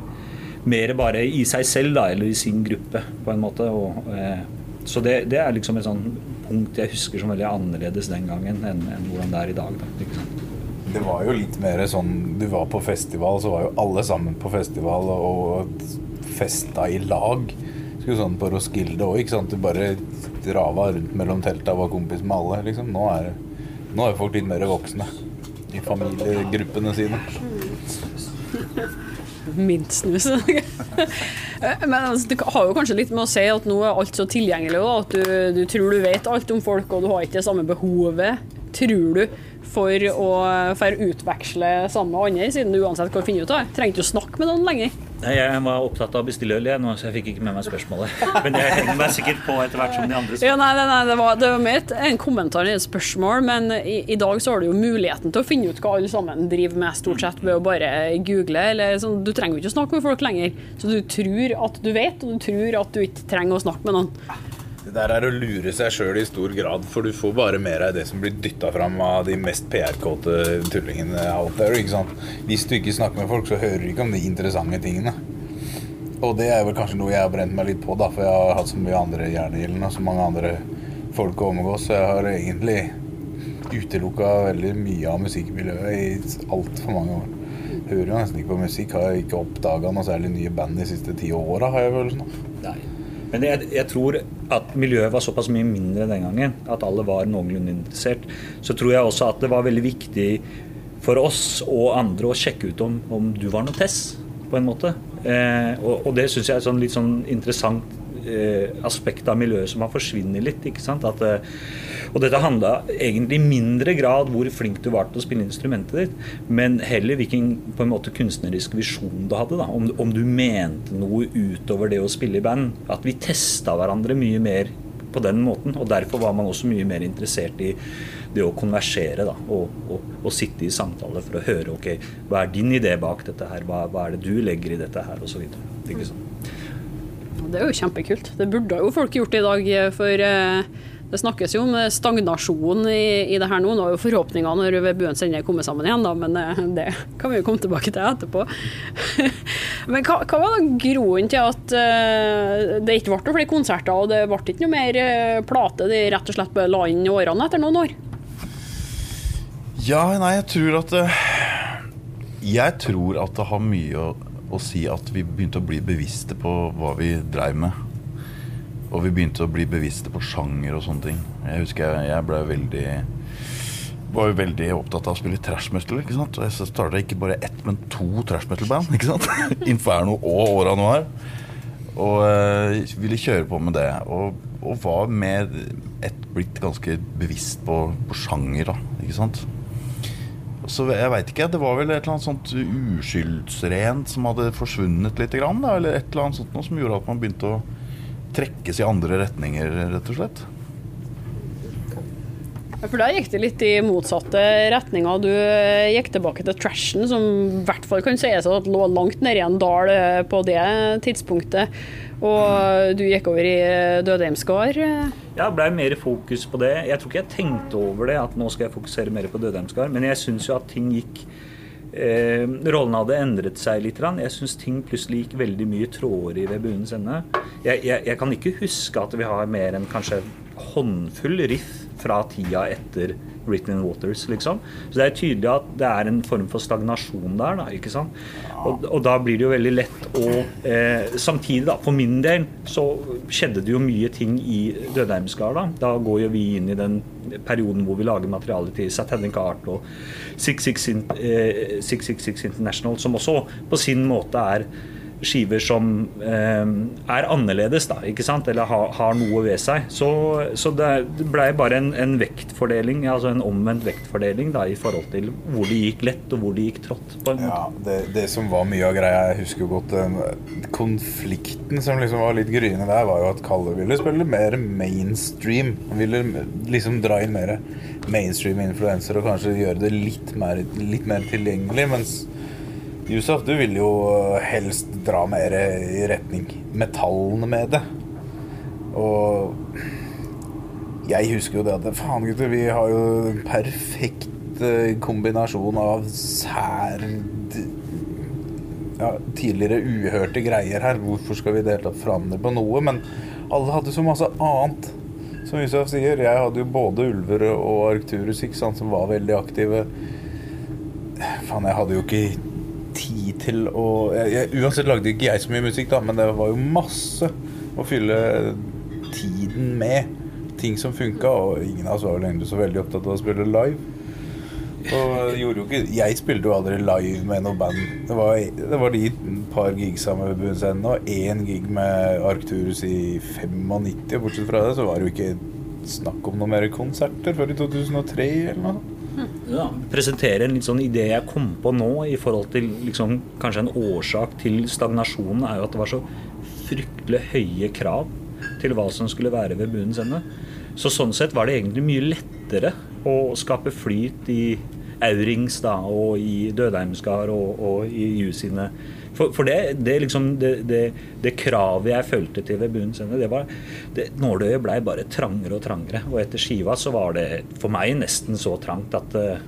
mer bare i seg selv da, eller i sin gruppe, på en måte. Og, eh, så det, det, er liksom et sånn punkt jeg husker som veldig annerledes den gangen enn, enn hvordan det er i dag. Da, ikke sant? Det var jo litt mer sånn Du var på festival, så var jo alle sammen på festival og festa i lag. Skulle sånn på Roskilde òg, ikke sant. Du bare rava rundt mellom telta og var kompis med alle. liksom. Nå er, nå er folk litt mer voksne i familiegruppene sine. Mintsnus. Men altså, det har jo kanskje litt med å si at nå er alt så tilgjengelig, da, at du, du tror du vet alt om folk, og du har ikke det samme behovet, tror du, for å for utveksle sammen med andre, siden du uansett kan finne ut av det. Trengte du å snakke med noen lenger. Nei, Jeg var opptatt av å bestille øl, jeg, nå, så jeg fikk ikke med meg spørsmålet. Men jeg henger meg sikkert på etter hvert som de andre. Ja, nei, nei, nei, det var, det var mitt. en kommentar i et spørsmål, men i, i dag så har du jo muligheten til å finne ut hva alle sammen driver med, stort sett ved å bare google. Eller sånn, du trenger jo ikke å snakke med folk lenger. Så du tror at du vet, og du tror at du ikke trenger å snakke med noen. Det der er å lure seg sjøl i stor grad, for du får bare mer av det som blir dytta fram av de mest PR-kåte tullingene out there. ikke sant? Hvis du ikke snakker med folk, så hører du ikke om de interessante tingene. Og det er vel kanskje noe jeg har brent meg litt på, da, for jeg har hatt så mye andre jernilden og så mange andre folk å omgås, så jeg har egentlig utelukka veldig mye av musikkmiljøet i altfor mange år. Hører jo nesten ikke på musikk, har ikke oppdaga noe særlig nye band de siste ti åra, har jeg følelsen av. Men jeg, jeg tror at miljøet var såpass mye mindre den gangen, at alle var noenlunde interessert. Så tror jeg også at det var veldig viktig for oss og andre å sjekke ut om, om du var noe Tess, på en måte. Eh, og, og det syns jeg er et sånn litt sånn interessant eh, aspekt av miljøet som har forsvunnet litt. ikke sant? At, eh, og dette handla egentlig i mindre grad hvor flink du var til å spille instrumentet ditt, men heller hvilken på en måte kunstnerisk visjon du hadde. da, Om, om du mente noe utover det å spille i band. At vi testa hverandre mye mer på den måten. Og derfor var man også mye mer interessert i det å konversere da, og, og, og sitte i samtale for å høre ok, hva er din idé bak dette her, hva, hva er det du legger i dette her, osv. Sant? Det er jo kjempekult. Det burde jo folk gjort i dag, for eh, det snakkes jo om stagnasjon i, i det her nå. Nå er jo forhåpninga når Buens ende kommer sammen igjen, da, men eh, det kan vi jo komme tilbake til etterpå. men hva, hva var grunnen til at uh, det ikke ble flere konserter, og det ble ikke noe mer uh, plate? De rett og slett la inn årene etter noen år? Ja, nei, jeg tror at det, Jeg tror at det har mye å, å si at vi begynte å bli bevisste på hva vi dreiv med. Og vi begynte å bli bevisste på sjanger og sånne ting. Jeg husker jeg, jeg ble veldig var jo veldig opptatt av å spille trash metal. ikke sant? Og jeg starta ikke bare ett, men to trash metal-band. ikke sant? Inferno og Åra Noir. Og eh, ville kjøre på med det. Og, og var med et, blitt ganske bevisst på, på sjanger, da. Ikke sant? Så jeg veit ikke. Det var vel et eller annet sånt uskyldsrent som hadde forsvunnet litt, grann, da, eller et eller annet sånt noe som gjorde at man begynte å trekkes i andre retninger, rett og slett. Ja, For der gikk det litt i motsatte retninger. Du eh, gikk tilbake til trashen, som i hvert fall kan sies at lå langt nede i en dal eh, på det tidspunktet. Og du gikk over i Dødheimsgard? Dødheimskar. Ja, det ble mer fokus på det. Jeg tror ikke jeg tenkte over det, at nå skal jeg fokusere mer på Dødheimsgard, men jeg syns jo at ting gikk eh, rollen hadde endret seg litt. Jeg syns ting plutselig gikk veldig mye trådere i ved bunnens ende. Jeg, jeg, jeg kan ikke huske at vi har mer enn kanskje håndfull riff fra tida etter Written in Waters, liksom. Så det er tydelig at det er en form for stagnasjon der, da, ikke sant. Og, og da blir det jo veldig lett å eh, Samtidig, da, for min del så skjedde det jo mye ting i Dødheimskar, da. Da går jo vi inn i den perioden hvor vi lager materiale til Satanic Art og 666 eh, 666 International, som også på sin måte er skiver som eh, er annerledes, da, ikke sant? eller har, har noe ved seg. Så, så det blei bare en, en, vektfordeling, altså en omvendt vektfordeling da, i forhold til hvor det gikk lett og hvor det gikk trått. Ja, det, det, som var mye av greia, jeg husker godt den konflikten som liksom var litt gryende der, var jo at Kalle ville spille mer mainstream. Han ville liksom dra inn mer mainstream influenser og kanskje gjøre det litt mer, litt mer tilgjengelig. mens Yusuf, du vil jo helst dra mer i retning metallene med det. Og jeg husker jo det at faen, gutter, vi har jo en perfekt eh, kombinasjon av sær ja, tidligere uhørte greier her. Hvorfor skal vi tatt forandre på noe? Men alle hadde så masse annet. Som Yusuf sier, jeg hadde jo både ulver og Arcturus ikke sant, som var veldig aktive. Faen, jeg hadde jo ikke tid til å jeg, Uansett lagde ikke jeg så mye musikk, da, men det var jo masse å fylle tiden med. Ting som funka, og ingen av oss var vel egentlig så veldig opptatt av å spille live. Og gjorde jo ikke, jeg spilte jo aldri live med noe band. Det var, det var de par gigsa med Buenscenen og én gig med Arcturus i 95. Bortsett fra det så var det jo ikke snakk om noen mer konserter før i 2003 eller noe. Presentere en litt sånn idé jeg kom på nå i forhold til liksom, kanskje en årsak til stagnasjonen, er jo at det var så fryktelig høye krav til hva som skulle være ved bunnens ende. Så sånn sett var det egentlig mye lettere å skape flyt i Aurings da, og i Dødheimskar og, og i Ju sine For, for det, det, liksom, det, det, det, kravet jeg følte til ved bunnens ende, det var det, Nåløyet blei bare trangere og trangere. Og etter skiva så var det for meg nesten så trangt at uh,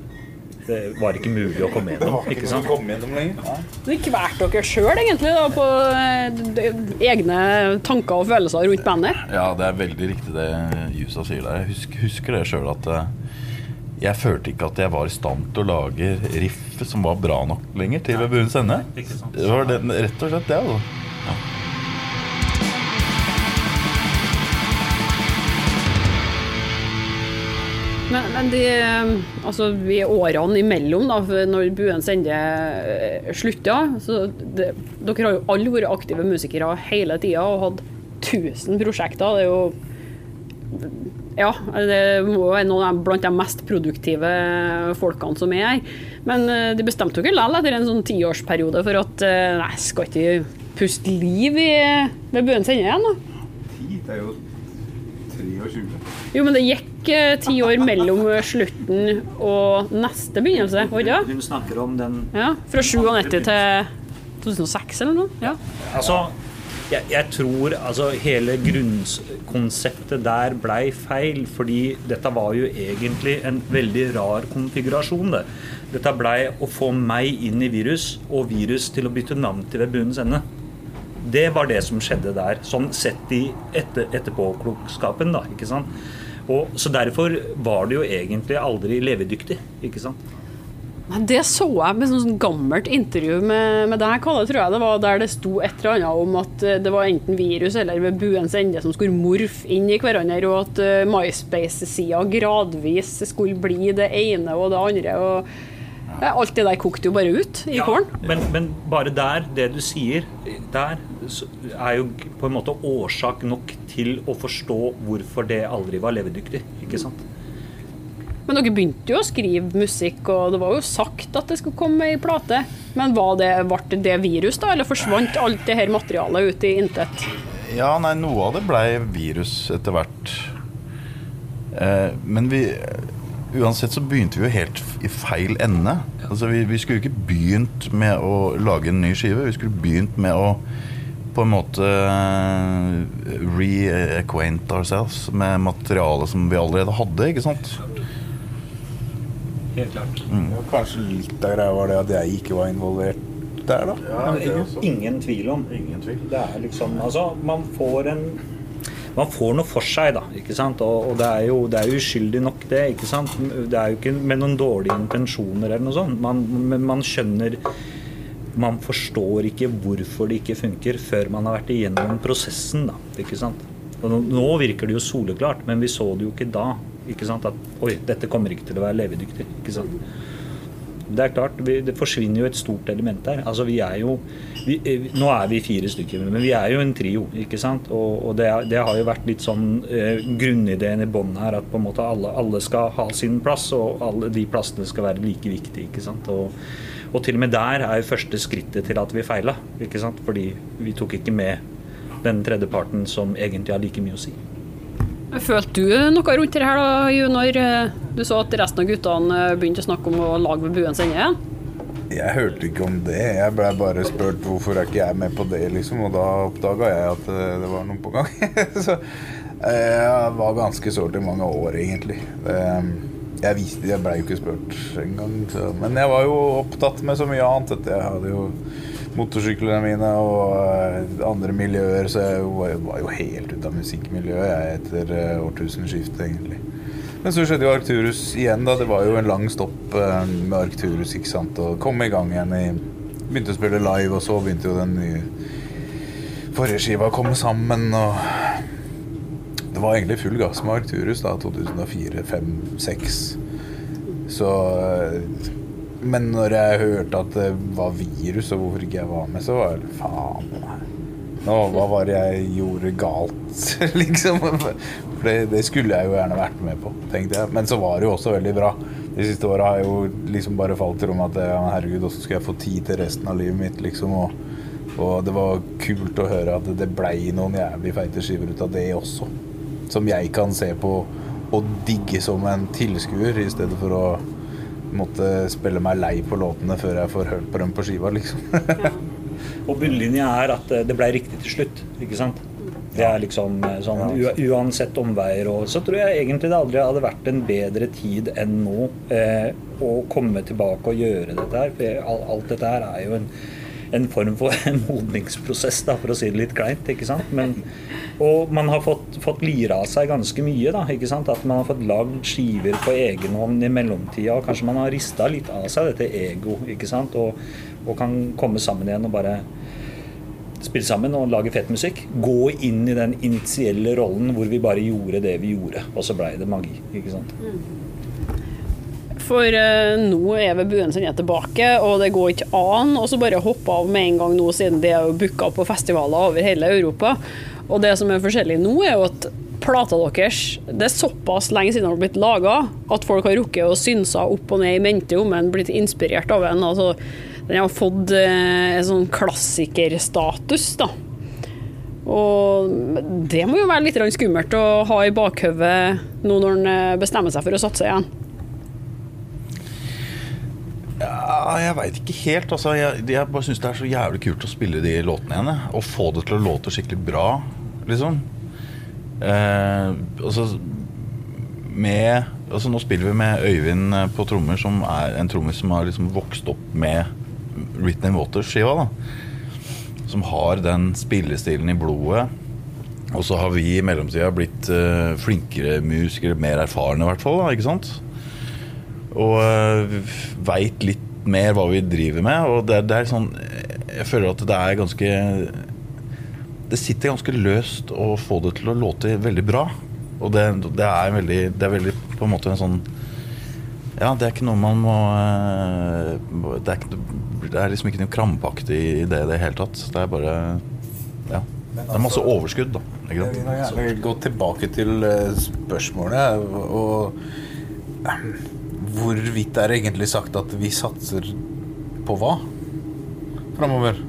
det var ikke mulig å komme gjennom. ikke sant? Komme gjennom lenger. Det kvalte dere sjøl, egentlig, da, på eh, egne tanker og følelser rundt bandet? Ja, det er veldig riktig det Jusa sier der. Jeg husker, husker det sjøl at uh, jeg følte ikke at jeg var i stand til å lage riff som var bra nok lenger til ved buens ende. Det var det, rett og slett det, altså. Ja. Men, men de, altså, vi årene imellom, da, når Buens ende eh, slutta så det, Dere har jo alle vært aktive musikere hele tida og hatt 1000 prosjekter. Det er jo ja, det må være noen blant de mest produktive folkene som er her. Men eh, de bestemte jo ikke likevel etter en sånn tiårsperiode for at eh, nei, skal ikke puste liv i, ved buens ende igjen, da? Ti, det er jo 23. Jo, men det gikk eh, ti år mellom slutten og neste begynnelse, var det Hun snakker om den Ja, Fra 97 til 2006 eller noe? Ja. Altså, jeg, jeg, tror altså hele grunnkonseptet der blei feil, fordi dette var jo egentlig en veldig rar konfigurasjon. det. Dette blei å få meg inn i virus, og virus til å bytte navn til ved bunnens ende. Det var det som skjedde der, sånn sett i etter, etterpåklokskapen. da, ikke sant? Og, så derfor var det jo egentlig aldri levedyktig. ikke sant? Det så jeg med sånn gammelt intervju med, med deg, Kalle, tror jeg det var, der det sto et eller annet om at eh, det var enten virus eller ved buens ende som skulle morfe inn i hverandre, og at uh, MySpace-sida gradvis skulle bli det ene og det andre. og Alt det der kokte jo bare ut i ja, kålen. Men, men, bare der, det du sier, der er jo på en måte årsak nok til å forstå hvorfor det aldri var levedyktig. ikke sant? Men dere begynte jo å skrive musikk, og det var jo sagt at det skulle komme ei plate. Men var det, ble det virus, da, eller forsvant alt det her materialet ut i intet? Ja, nei, noe av det blei virus etter hvert. Eh, men vi Uansett så begynte vi jo helt i feil ende. Altså, vi, vi skulle ikke begynt med å lage en ny skive. Vi skulle begynt med å på en måte reacquaint ourselves med materialet som vi allerede hadde. ikke sant? Helt klart. Mm. Ja, kanskje litt av greia var det at jeg ikke var involvert der, da. Ja, ingen, ingen, tvil om. Ingen tvil. Det er liksom Altså, man får en man får noe for seg, da. ikke sant? Og, og det, er jo, det, er jo, uskyldig nok, det. ikke sant? Det er jo ikke med noen dårlige intensjoner eller noe sånt. Man, men man skjønner Man forstår ikke hvorfor det ikke funker før man har vært igjennom prosessen, da. ikke sant? Og nå, nå virker det jo soleklart, men vi så det jo ikke da. Ikke sant? At oi, dette kommer ikke til å være levedyktig. Ikke sant? Det er klart, vi, det forsvinner jo et stort element der. Altså, vi er jo vi, eh, Nå er vi fire stykker, men vi er jo en trio, ikke sant. Og, og det, det har jo vært litt sånn eh, grunnideen i bånn her at på en måte alle, alle skal ha sin plass, og alle de plassene skal være like viktige, ikke sant. Og, og til og med der er jo første skrittet til at vi feila. Fordi vi tok ikke med den tredje parten som egentlig har like mye å si. Følte du noe rundt det her da, Junior? Du så at resten av guttene begynte å snakke om å lage ved buens ende? Jeg hørte ikke om det. Jeg ble bare spurt hvorfor er ikke jeg med på det, liksom. Og da oppdaga jeg at eh, det var noe på gang. så eh, jeg var ganske sårt i mange år, egentlig. Jeg visste Jeg blei jo ikke spurt engang. Men jeg var jo opptatt med så mye annet. at. Jeg hadde jo motorsyklene mine og eh, andre miljøer, så jeg var, var jo helt ute av musikkmiljøet jeg etter eh, årtusenskiftet, egentlig. Men så skjedde jo Arcturus igjen, da. Det var jo en lang stopp eh, med Arcturus, ikke sant. Og kom i gang igjen i Begynte å spille live, og så begynte jo den nye forrige skiva å komme sammen, og Det var egentlig full gass med Arcturus da, 2004, 5, 6. Så Men når jeg hørte at det var virus, og hvorfor ikke jeg var med, så var det faen. Nå, hva var det jeg gjorde galt, liksom? For det, det skulle jeg jo gjerne vært med på, tenkte jeg. Men så var det jo også veldig bra. De siste åra har jeg jo liksom bare falt til rom at ja, herregud, åssen skal jeg få tid til resten av livet mitt, liksom? Og, og det var kult å høre at det blei noen jævlig feite skiver ut av det også. Som jeg kan se på og digge som en tilskuer, i stedet for å måtte spille meg lei på låtene før jeg får hørt på dem på skiva, liksom. Og bunnlinja er at eh, det ble riktig til slutt, ikke sant? Det er liksom eh, sånn Uansett omveier og Så tror jeg egentlig det aldri hadde vært en bedre tid enn nå eh, å komme tilbake og gjøre dette her. For alt dette her er jo en, en form for en modningsprosess, da, for å si det litt kleint. ikke sant? Men, og man har fått, fått lira av seg ganske mye. da, ikke sant? At man har fått lagd skiver på egen hånd i mellomtida. og Kanskje man har rista litt av seg dette ego, ikke sant? Og, og kan komme sammen igjen og bare spille sammen og lage fett musikk. Gå inn i den initielle rollen hvor vi bare gjorde det vi gjorde, og så blei det magi. ikke sant? For uh, nå er ved buen sin tilbake, og det går ikke an så bare hoppe av med en gang nå, siden de er jo booka på festivaler over hele Europa. Og det som er forskjellig nå, er jo at plata deres Det er såpass lenge siden den har blitt laga at folk har rukket å synse opp og ned i mente om den, blitt inspirert av den. Altså, den har fått uh, en sånn klassikerstatus, da. Og det må jo være litt skummelt å ha i bakhodet nå når en eh, bestemmer seg for å satse igjen. Ja, jeg veit ikke helt. Altså, jeg, jeg bare syns det er så jævlig kult å spille de låtene igjen. Og få det til å låte skikkelig bra, liksom. Eh, altså med altså Nå spiller vi med Øyvind eh, på trommer, som er en trommis som har liksom vokst opp med Written Waters-skiva. da Som har den spillestilen i blodet. Og så har vi i mellomtida blitt uh, flinkere musikere, mer erfarne i hvert fall. da, ikke sant? Og uh, veit litt mer hva vi driver med. Og det, det er sånn Jeg føler at det er ganske Det sitter ganske løst å få det til å låte veldig bra. Og det, det er veldig Det er veldig på en måte en sånn Ja, det er ikke noe man må eh, Det er, ikke, det er liksom ikke noe krampaktig i det i det hele tatt. Det er bare Ja. Det er masse overskudd, da. Ikke Jeg vil sant? gjerne gå tilbake til eh, spørsmålet. Og hvorvidt er det egentlig sagt at vi satser på hva framover?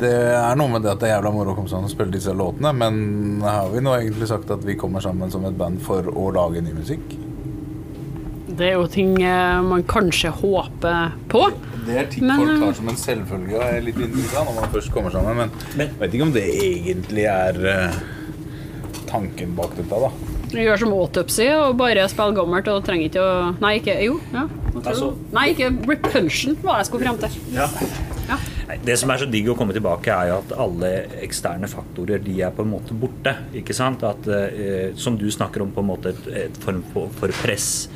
Det er noe med det at det er jævla moro å komme sammen og spille disse låtene, men har vi nå egentlig sagt at vi kommer sammen som et band for å lage ny musikk? Det er jo ting eh, man kanskje håper på. Det er ting Men, folk eh, tar som en selvfølge og er litt inni det når man først kommer sammen, men Men- jeg vet ikke om det egentlig er eh, tanken bak dette, da. Gjør som Autopsy og bare spille gammelt og trenger ikke å Nei, ikke Jo, ja. du? Altså- Nei, ikke Repulsion var jeg skulle frem til. Ja. Ja. Det som er så digg å komme tilbake, er jo at alle eksterne faktorer de er på en måte borte. ikke sant? At, eh, som du snakker om, på en måte et, et form for, for press.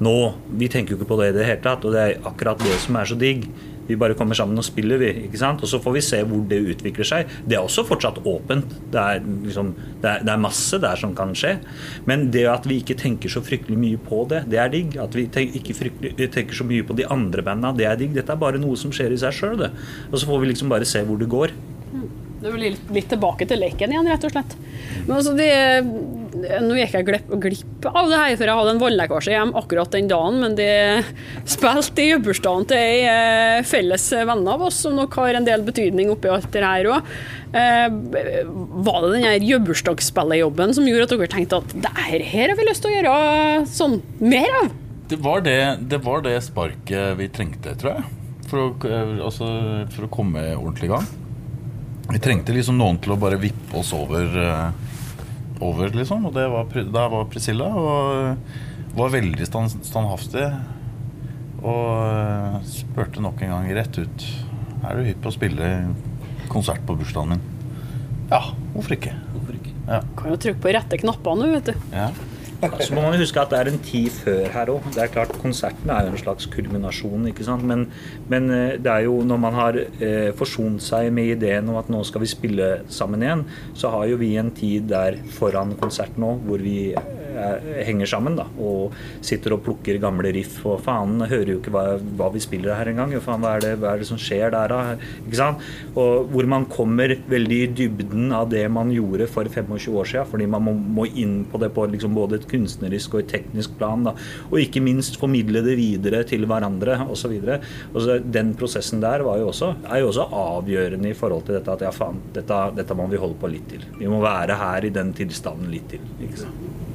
Nå, Vi tenker jo ikke på det i det hele tatt, og det er akkurat det som er så digg. Vi bare kommer sammen og spiller, vi. ikke sant? Og så får vi se hvor det utvikler seg. Det er også fortsatt åpent. Det er, liksom, det er, det er masse der som kan skje. Men det at vi ikke tenker så fryktelig mye på det, det er digg. At vi ikke tenker så mye på de andre banda, det er digg. Dette er bare noe som skjer i seg sjøl, det. Og så får vi liksom bare se hvor det går. Det blir litt, litt tilbake til leken igjen, rett og slett. Men altså, det, nå gikk jeg glipp, glipp av det her, for jeg hadde en vannlekkasje hjem akkurat den dagen, men det spilte i bursdagen til ei eh, felles venn av oss, som nok har en del betydning oppi alt det her òg. Eh, var det den her bursdagsspillerjobben som gjorde at dere tenkte at det her har vi lyst til å gjøre sånn mer av? Det var det, det var det sparket vi trengte, tror jeg. For å, eh, altså, for å komme ordentlig i gang. Vi trengte liksom noen til å bare vippe oss over, eh, over liksom. Og det var, der var Priscilla. Og var veldig stand, standhaftig. Og eh, spurte nok en gang rett ut Er du hypp på å spille konsert på bursdagen min. Ja, hvorfor ikke? Hvorfor ikke? Ja. Kan jo trykke på rette knapper nå, vet du. ja. Så må man huske at det er en tid før her òg. Det er klart, Konserten er jo en slags kulminasjon, ikke sant. Men, men eh, det er jo når man har eh, forsont seg med ideen om at nå skal vi spille sammen igjen, så har jo vi en tid der foran konserten òg hvor vi eh, henger sammen da, og sitter og plukker gamle riff. Og faen, hører jo ikke hva, hva vi spiller her engang. Faen, hva er, det, hva er det som skjer der, da? Ikke sant? Og hvor man kommer veldig i dybden av det man gjorde for 25 år siden, fordi man må, må inn på det på liksom både et kunstnerisk og et teknisk plan. Da. Og ikke minst formidle det videre til hverandre osv. Den prosessen der var jo også, er jo også avgjørende i forhold til dette at ja, faen, dette, dette må vi holde på litt til. Vi må være her i den tilstanden litt til. ikke sant?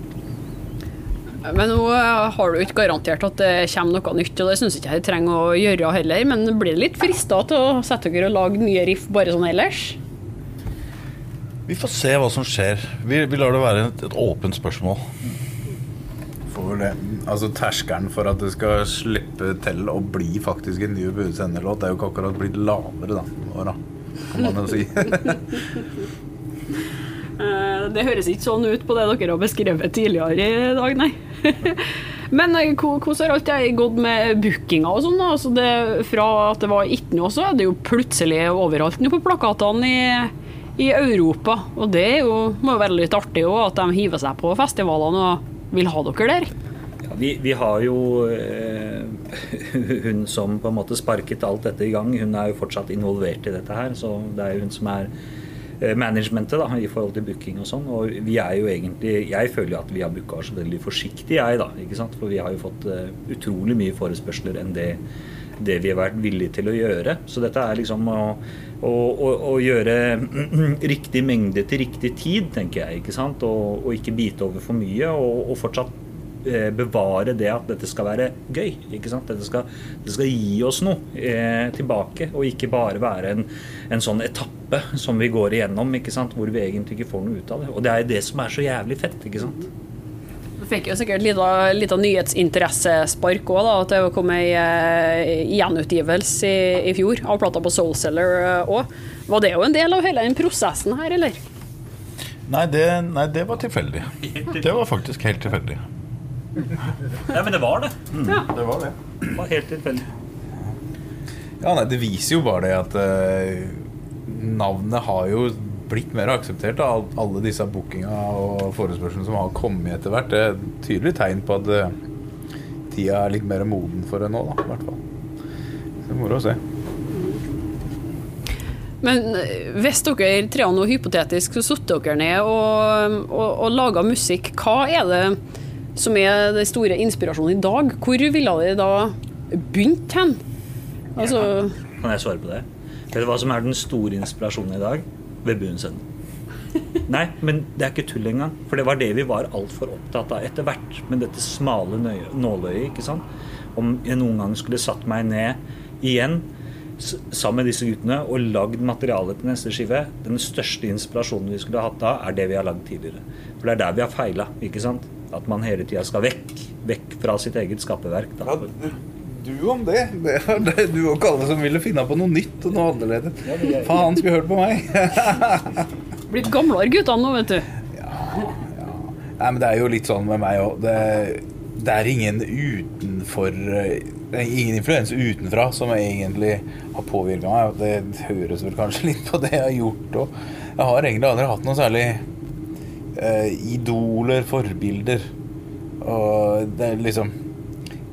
Men nå eh, har du ikke garantert at det kommer noe nytt, og det syns ikke jeg trenger å gjøre heller. Men blir det litt frista til å sette dere og lage nye riff bare sånn ellers? Vi får se hva som skjer. Vi, vi lar det være et, et åpent spørsmål. For det. Altså Terskelen for at det skal slippe til å bli faktisk en ny Budes Ende-låt, er jo ikke akkurat blitt lavere, da. Åra, kan man jo si. Eh, Det høres ikke sånn ut på det dere har beskrevet tidligere i dag, nei. Men eh, hvordan har alt det gått med bookinga og sånn? Altså fra at det var ikke noe, så er det jo plutselig overalt nå på plakatene i, i Europa. Og det jo, må jo være litt artig òg, at de hiver seg på festivalene og vil ha dere der. Ja, vi, vi har jo eh, hun som på en måte sparket alt dette i gang, hun er jo fortsatt involvert i dette her. Så det er jo hun som er managementet da, i forhold til booking og sånn. Og vi er jo egentlig Jeg føler jo at vi har booka oss veldig forsiktig, jeg, da. ikke sant? For vi har jo fått eh, utrolig mye forespørsler enn det, det vi har vært villige til å gjøre. Så dette er liksom å, å, å, å gjøre riktig mengde til riktig tid, tenker jeg. ikke sant? Og, og ikke bite over for mye, og, og fortsatt eh, bevare det at dette skal være gøy. ikke sant? Dette skal, det skal gi oss noe eh, tilbake, og ikke bare være en, en sånn etappe som vi går igjennom, ikke sant? hvor vi egentlig ikke får noe ut av det. Og det er det som er så jævlig fett. ikke sant? Du fikk jo sikkert litt av, litt av nyhetsinteressespark òg, da. At det kom ei eh, gjenutgivelse i, i fjor av plata på Soulceller òg. Var det jo en del av hele den prosessen her, eller? Nei det, nei, det var tilfeldig. Det var faktisk helt tilfeldig. Ja, men det var det. Ja, Det var det. Det var helt tilfeldig. Ja, nei, Det viser jo bare det at uh, navnet har jo blitt mer akseptert av alle disse bookinga og forespørslene som har kommet etter hvert. Det er et tydelig tegn på at uh, tida er litt mer moden for det nå, da, i hvert fall. Det er moro å se. Men eh, hvis dere tre nå hypotetisk så satte dere ned og, og, og laga musikk, hva er det som er den store inspirasjonen i dag? Hvor ville dere da begynt hen? Altså, Kan jeg svare på det? Vet du hva som er den store inspirasjonen i dag? Webbuens ende. Nei, men det er ikke tull engang. For det var det vi var altfor opptatt av etter hvert. Med dette smale nåløyet. ikke sant? Om jeg noen gang skulle satt meg ned igjen sammen med disse guttene og lagd materialet til neste skive, den største inspirasjonen vi skulle hatt da, er det vi har lagd tidligere. For det er der vi har feila. ikke sant? At man hele tida skal vekk. Vekk fra sitt eget skaperverk. Ja, du om det. Det er det du og Kalle som ville finne på noe nytt og noe annerledes. Faen, skulle hørt på meg. blitt gamlere guttene nå, vet du. Nei, men det er jo litt sånn med meg òg. det er ingen utenfor eh, det er Ingen influens utenfra som egentlig har påvirka meg. Det høres vel kanskje litt på det jeg har gjort òg. Jeg har egentlig aldri hatt noe særlig eh, idoler, forbilder. Og det er liksom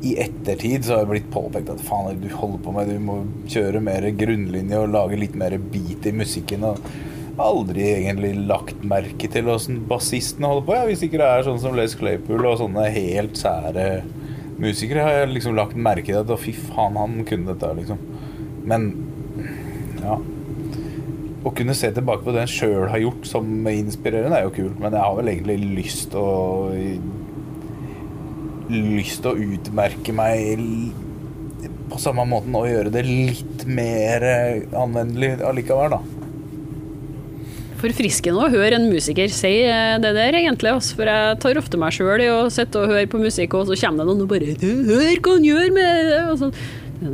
I ettertid så har det blitt påpekt at faen, du holder på med, du må kjøre mer grunnlinje og lage litt mer beat i musikken. Og aldri egentlig lagt merke til åssen bassistene holder på. Ja, hvis ikke det er sånn som Les Claypool og sånne helt sære musikere, har jeg liksom lagt merke til at fy faen, han kunne dette, liksom. Men ja. Å kunne se tilbake på det en sjøl har gjort som inspirerende, er jo kult. Men jeg har vel egentlig lyst å Lyst å utmerke meg på samme måten og gjøre det litt mer anvendelig allikevel, da. Forfriskende å høre en musiker si eh, det der, egentlig. For jeg tar ofte meg sjøl i å sitte og høre på musikk, og så kommer det noen og bare 'Hør hva han gjør med det!' Og sånn.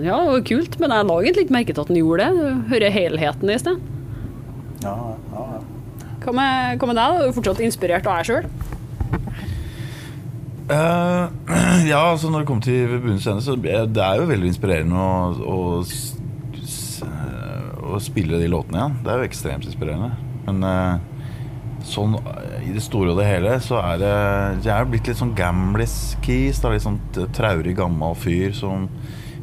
Ja, det var kult, men jeg la egentlig ikke merke til at han gjorde det. Hører helheten i sted. Ja, ja, ja. Hva med, hva med deg? Er du fortsatt inspirert av deg sjøl? Uh, ja, altså når det kommer til Vebunens scene, så er det er jo veldig inspirerende å, å, s- å spille de låtene igjen. Det er jo ekstremt inspirerende. Men uh, sånn eh, i det store og det hele så er det Jeg er blitt litt sånn gamlis-keys. Litt sånn traurig, gammel fyr som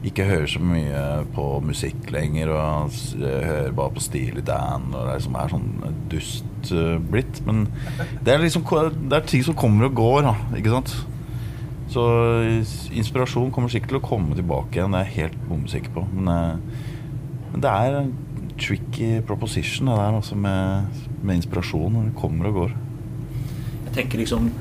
ikke hører så mye på musikk lenger og hører bare på Steely Dan og det som er sånn dust eh, blitt. Men det er liksom Det er ting som kommer og går, da, ikke sant? Så inspirasjon kommer sikkert til å komme tilbake igjen, det er jeg helt bombesikker på. Men, eh, men det er en tricky proposition, det der altså med, med inspirasjon. Det kommer og går. Jeg tenker liksom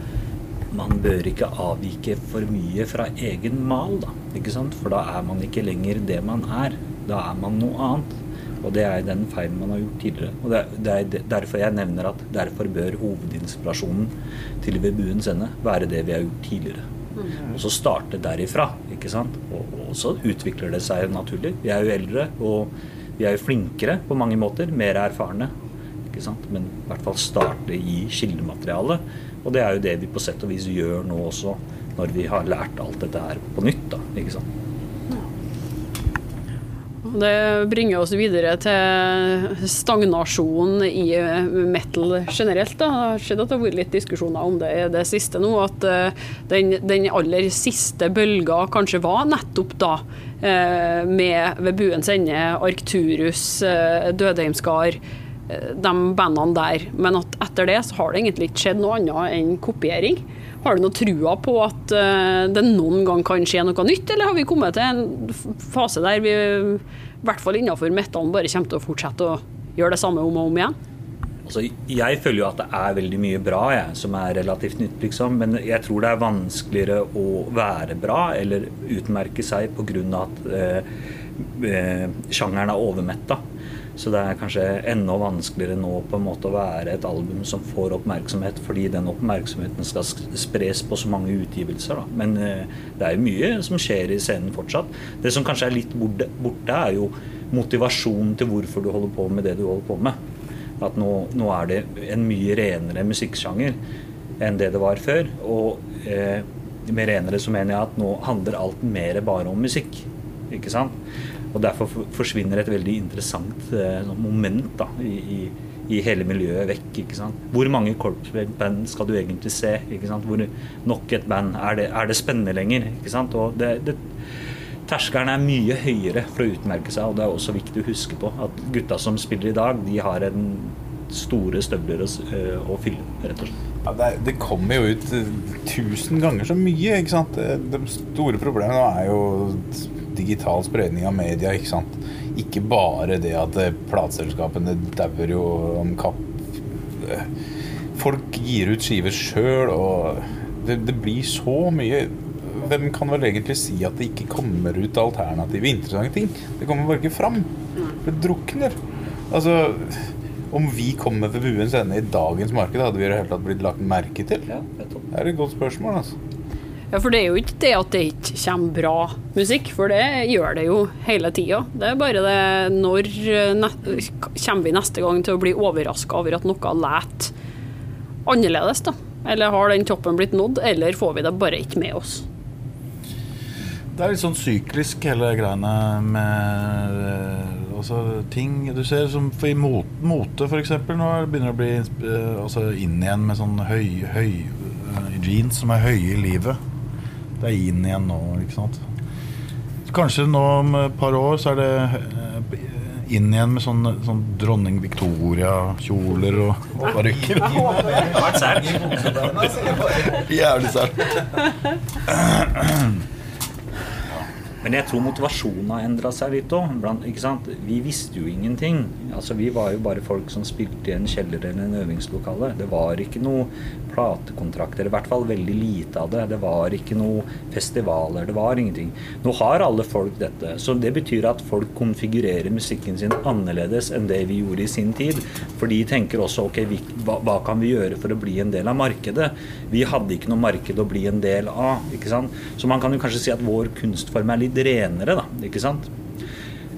man bør ikke avvike for mye fra egen mal, da. Ikke sant? For da er man ikke lenger det man er. Da er man noe annet. Og det er den feilen man har gjort tidligere. Og det er, det er derfor jeg nevner at derfor bør hovedinspirasjonen til Ved buens ende være det vi har gjort tidligere. Og så starte derifra, ikke sant. Og, og så utvikler det seg naturlig. Vi er jo eldre, og vi er jo flinkere på mange måter. Mer erfarne. Ikke sant? Men i hvert fall starte i kildematerialet. Og det er jo det vi på sett og vis gjør nå også, når vi har lært alt dette her på nytt. da, ikke sant? Det bringer oss videre til stagnasjon i eh, metal generelt. Da. Det har skjedd at det har vært litt diskusjoner om det i det siste nå. At eh, den, den aller siste bølga kanskje var nettopp da, eh, med Ved buens ende, Arcturus, Dødheimskar, de bandene der. Men at etter det så har det egentlig ikke skjedd noe annet enn kopiering. Har du noe trua på at eh, det noen gang kan skje noe nytt, eller har vi kommet til en fase der vi, i hvert fall innenfor metallen, bare kommer til å fortsette å gjøre det samme om og om igjen? Altså, jeg føler jo at det er veldig mye bra jeg, som er relativt nytt, liksom. Men jeg tror det er vanskeligere å være bra eller utmerke seg pga. at eh, eh, sjangeren er overmetta. Så det er kanskje enda vanskeligere nå på en måte å være et album som får oppmerksomhet, fordi den oppmerksomheten skal spres på så mange utgivelser. Da. Men eh, det er jo mye som skjer i scenen fortsatt. Det som kanskje er litt borte, er jo motivasjonen til hvorfor du holder på med det du holder på med. At nå, nå er det en mye renere musikksjanger enn det det var før. Og eh, med renere så mener jeg at nå handler alt mer bare om musikk. Ikke sant? Og derfor forsvinner et veldig interessant eh, sånn moment da, i, i, hele miljøet vekk. ikke sant? Hvor mange korpsband skal du egentlig se? ikke sant? Hvor Nok et band. Er det, er det spennende lenger? ikke sant? Og det, det, terskelen er mye høyere for å utmerke seg, og det er også viktig å huske på at gutta som spiller i dag, de har en store støvler å, øh, å fylle, rett og slett. Ja, det, det kommer jo ut eh, tusen ganger så mye, ikke sant. De store problemene er jo digital spredning av media, ikke sant. Ikke bare det at eh, plateselskapene dauer jo om kapp. Folk gir ut skiver sjøl, og det, det blir så mye Hvem kan vel egentlig si at det ikke kommer ut alternative, interessante ting? Det kommer bare ikke fram. Det drukner. Altså Om vi kommer ved buens ende i dagens marked, hadde vi i det hele tatt blitt lagt merke til? Ja. Det er et godt spørsmål, altså. Ja, for det er jo ikke det at det ikke kommer bra musikk, for det gjør det jo hele tida. Det er bare det når eh, kommer vi neste gang til å bli overraska over at noe leter annerledes, da? Eller har den toppen blitt nådd, eller får vi det bare ikke med oss? Det er litt sånn syklisk hele greiene med eh, altså, ting du ser som i mot, mote f.eks. Nå er begynner det å bli eh, altså, inn igjen med sånn høy, høy jeans som er høye i livet. Det er inn igjen nå, ikke sant. Kanskje nå om et par år så er det eh, inn igjen med sånn, sånn dronning Victoria-kjoler og, og parykker. Jævlig sært. Men jeg tror motivasjonen har endra seg litt òg. Vi visste jo ingenting. Altså, vi var jo bare folk som spilte i en kjeller eller en øvingslokale. Det var ikke noe platekontrakter, i hvert fall veldig lite av det. Det var ikke noe festivaler, det var ingenting. Nå har alle folk dette, så det betyr at folk konfigurerer musikken sin annerledes enn det vi gjorde i sin tid. For de tenker også ok, vi, hva, hva kan vi gjøre for å bli en del av markedet? Vi hadde ikke noe marked å bli en del av. ikke sant? Så man kan jo kanskje si at vår kunstform er litt renere, da. ikke sant?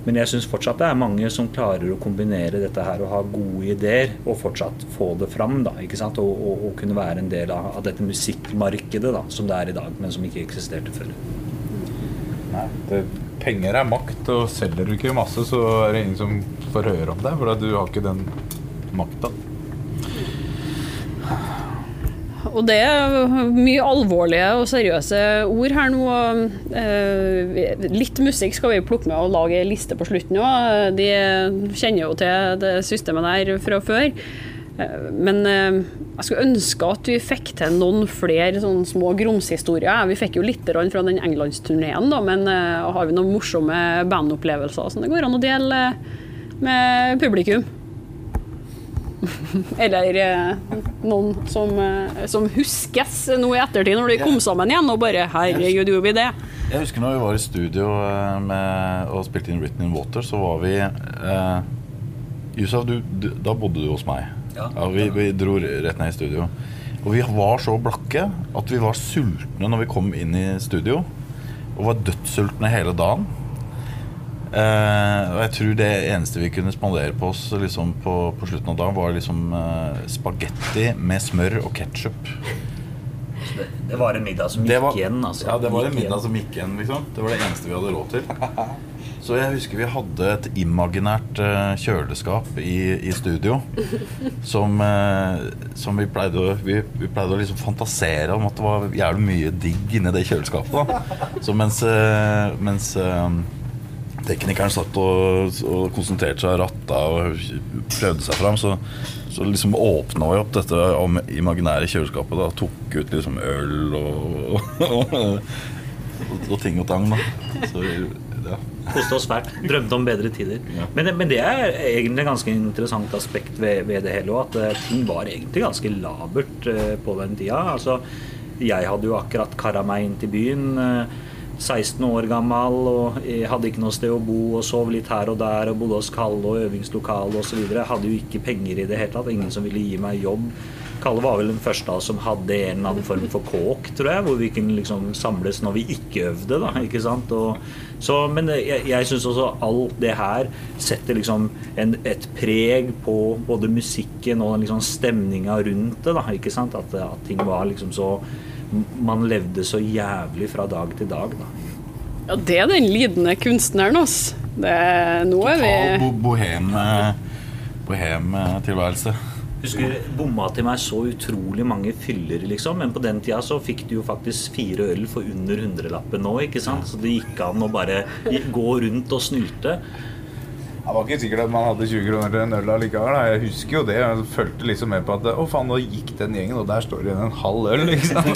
Men jeg syns fortsatt det er mange som klarer å kombinere dette her og ha gode ideer, og fortsatt få det fram. da, ikke sant? Og, og, og kunne være en del av, av, dette musikkmarkedet da, som det er i dag, men som ikke eksisterte før. Nei, det, penger er makt, og selger du ikke masse, så er det ingen som får høre om det. For du har ikke den makta. Og det er mye alvorlige og seriøse ord her nå. Eh, litt musikk skal vi plukke med og lage ei liste på slutten òg. De kjenner jo til det systemet der fra før. Eh, men eh, jeg skulle ønske at vi fikk til noen flere sånne små grumsehistorier. Vi fikk jo litt fra den englandsturneen, men har vi noen morsomme bandopplevelser som det går an å dele med publikum? Eller eh, noen som, eh, som, huskes nå i ettertid, når de kom sammen igjen og bare 'herregud, gjorde vi det'? Jeg husker når vi var i studio eh, med, og spilte inn 'Written in Water', så var vi eh, Yusuf, du, du, da bodde du hos meg. Ja. ja vi, vi, dro rett ned i studio. Og vi var så blakke at vi var sultne når vi kom inn i studio. Og var dødssultne hele dagen. Uh, og jeg tror det eneste vi kunne spandere på oss liksom på, på, slutten av dagen, var liksom uh, spagetti med smør og ketsjup. Det, det, var en middag som gikk var, igjen? Altså. Ja, det var en middag som gikk igjen. Liksom. Det var det eneste vi hadde råd til. Så jeg husker vi hadde et imaginært uh, kjøleskap i, i, studio som, som vi pleide å Vi, vi pleide å liksom fantasere om at det var jævlig mye digg inni det kjøleskapet. Da. Så mens, mens teknikeren satt og, og konsentrerte seg og ratta og prøvde seg fram, så, så liksom åpna vi opp dette imaginære kjøleskapet. da Tok ut liksom øl og, og, og ting og tang. da Så ja. Koste oss fælt. Drømte om bedre tider. Ja. Men, men, det er egentlig et ganske interessant aspekt ved, ved det hele òg. At eh, ting var egentlig ganske labert uh, på den tida. Altså, jeg hadde jo akkurat kara meg inn til byen. Uh, 16 år gammel og hadde ikke noe sted å bo og sov litt her og der og bodde hos Kalle og øvingslokale osv. Hadde jo ikke penger i det hele tatt. Ingen som ville gi meg jobb. Kalle var vel den første som hadde en eller annen form for kåk, tror jeg, hvor vi kunne liksom samles når vi ikke øvde. da, ikke sant? Og, så, men jeg, jeg syns også alt det her setter liksom en, et preg på både musikken og liksom stemninga rundt det. da, ikke sant? At, at ting var liksom så man levde så jævlig fra dag til dag, da. Ja, det er den lidende kunstneren, ass. Det, nå er vi Total Bohem-tilværelse. Husker bomma til meg så utrolig mange fyller, liksom. Men på den tida så fikk du jo faktisk fire øl for under hundrelappen nå, ikke sant. Så det gikk an å bare gå rundt og snute. Det var ikke sikkert at man hadde 20 kroner til en øl allikevel. Jeg husker jo det. Jeg fulgte liksom med på at Å, faen, nå gikk den gjengen, og der står det igjen en halv øl, liksom.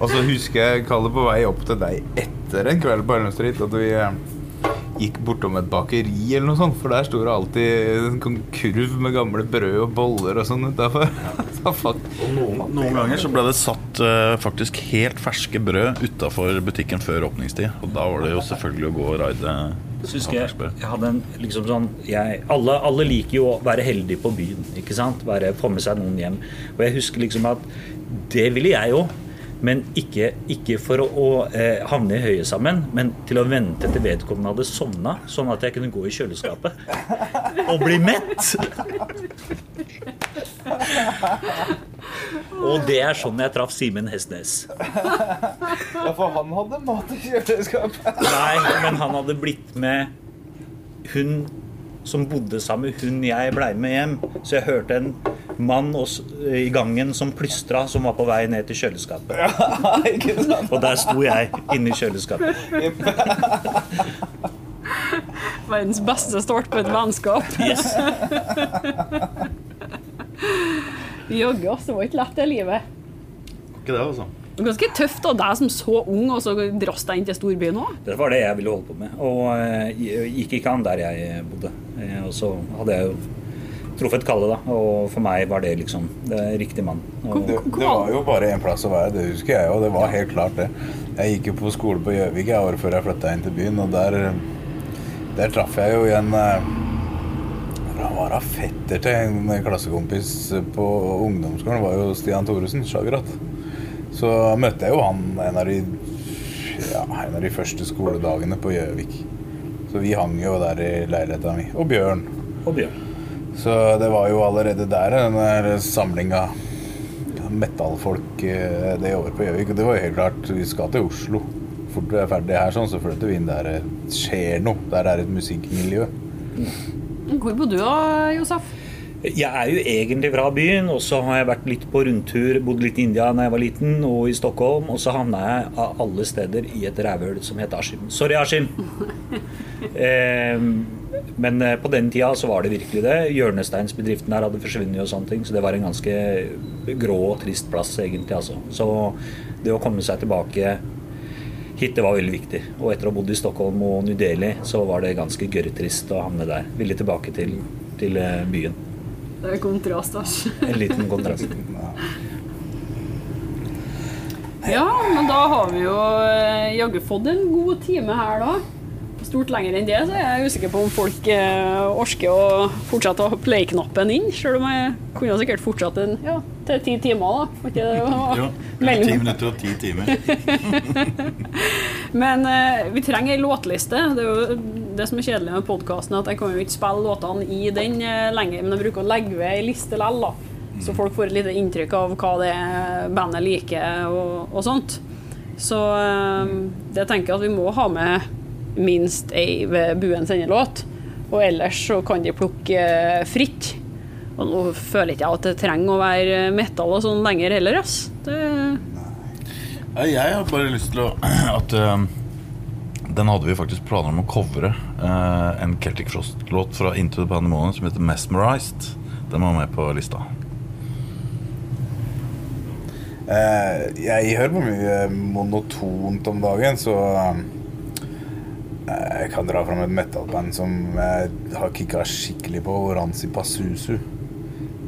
og så husker jeg Kalle på vei opp til deg etter en kveld på Elm Street at vi eh, gikk bortom et bakeri eller noe sånt, for der sto det alltid en sånn kurv med gamle brød og boller og sånn utafor. noen, noen, ganger så ble det satt uh, faktisk helt ferske brød utafor butikken før åpningstid. Og da var det jo selvfølgelig å gå og raide. Jeg, jeg hadde en liksom sånn jeg, alle, alle, liker jo å være heldig på byen. ikke sant? Være, få med seg noen hjem. Og jeg husker liksom at det ville jeg òg. Men ikke, ikke for å, å eh, havne i høye sammen, men til å vente til vedkommende hadde sovna, sånn at jeg kunne gå i kjøleskapet og bli mett. Og det er sånn jeg traff Simen Hestnes. Ja, for han hadde mat i kjøleskapet. Nei, men han hadde blitt med hun som bodde sammen med hun jeg blei med hjem. Så jeg hørte en mann oss- i gangen som plystra, som var på vei ned til kjøleskapet. Ja, ikke sant? Og der sto jeg inni kjøleskapet. Verdens beste start på et vennskap. Yes. Jaggu. Det var ikke lett, det livet. Ikke det, altså. Ganske tøft av deg som så ung, og så drast deg inn til storbyen òg. Det var det jeg ville holde på med. Og eh, gikk ikke an der jeg bodde. Eh, Og så hadde jeg jo truffet Kalle, da. Og for meg var det liksom det riktig mann. Og, Det, det var jo bare én plass å være, det husker jeg, og det var helt klart det. Jeg gikk jo på skole på Gjøvik året før jeg flytta inn til byen, og der, der traff jeg jo en eh, Han var da fetter til en klassekompis på ungdomsskolen, var jo Stian Thoresen, Sjagrat. Så møtte jeg jo han en av de, ja, en av de første skoledagene på Gjøvik. Så vi hang jo der i leiligheta mi. Og Bjørn. og Bjørn. Så det var jo allerede der den der samlinga metallfolk eh, det året på Gjøvik. Og det var jo helt klart, vi skal til Oslo. Fort vi er ferdig her, sånn, så flytter vi inn der det skjer noe. Der er et musikkmiljø. Hvor bor du da, Josef? Jeg er jo egentlig fra byen, og så har jeg vært litt på rundtur, bodd litt i India da jeg var liten, og i Stockholm, og så havna jeg av alle steder i et rævhull som het Askim. Sorry, Askim! eh, men på den tida så var det virkelig det. Hjørnesteinsbedriften her hadde forsvunnet og sånne ting, så det var en ganske grå og trist plass egentlig, altså. Så det å komme seg tilbake hit, det var veldig viktig. Og etter å ha bodd i Stockholm og New Delhi, så var det ganske gørrtrist å havne der. Ville tilbake til, til eh, byen. Det er kontrast, altså. En liten kontrast. Ja, men da har vi jo eh, jaggu fått en god time her, da. Stort lenger enn det, så er jeg usikker på om folk eh, orker å fortsette å play-knappen inn. Selv om jeg kunne sikkert fortsatt en, ja, til ti timer, da. Var ikke det det var? Jo, ti minutter og ti timer. Men eh, vi trenger ei låtliste. Det er jo det som er kjedelig med podkasten, at jeg kan jo ikke spille låtene i den eh, lenger, men jeg bruker å legge ved ei liste likevel, da. Så folk får et lite inntrykk av hva det er bandet liker og, og sånt. Så eh, det tenker jeg at vi må ha med minst ei ved Buens endelåt. Og ellers så kan de plukke eh, fritt. Og nå føler ikke jeg at det trenger å være metal og sånn lenger heller, ass. Det, Jeg har bare lyst til å At den hadde vi faktisk planer om å covre. eh, en Celtic Frost-låt fra Into the Pandemonium som heter 'Mesmerized'. Den var med på lista. Eh, jeg hører på mye monotont om dagen, så eh, jeg kan dra fram et metalband som jeg har kicka skikkelig på, Oranzi Pasusu.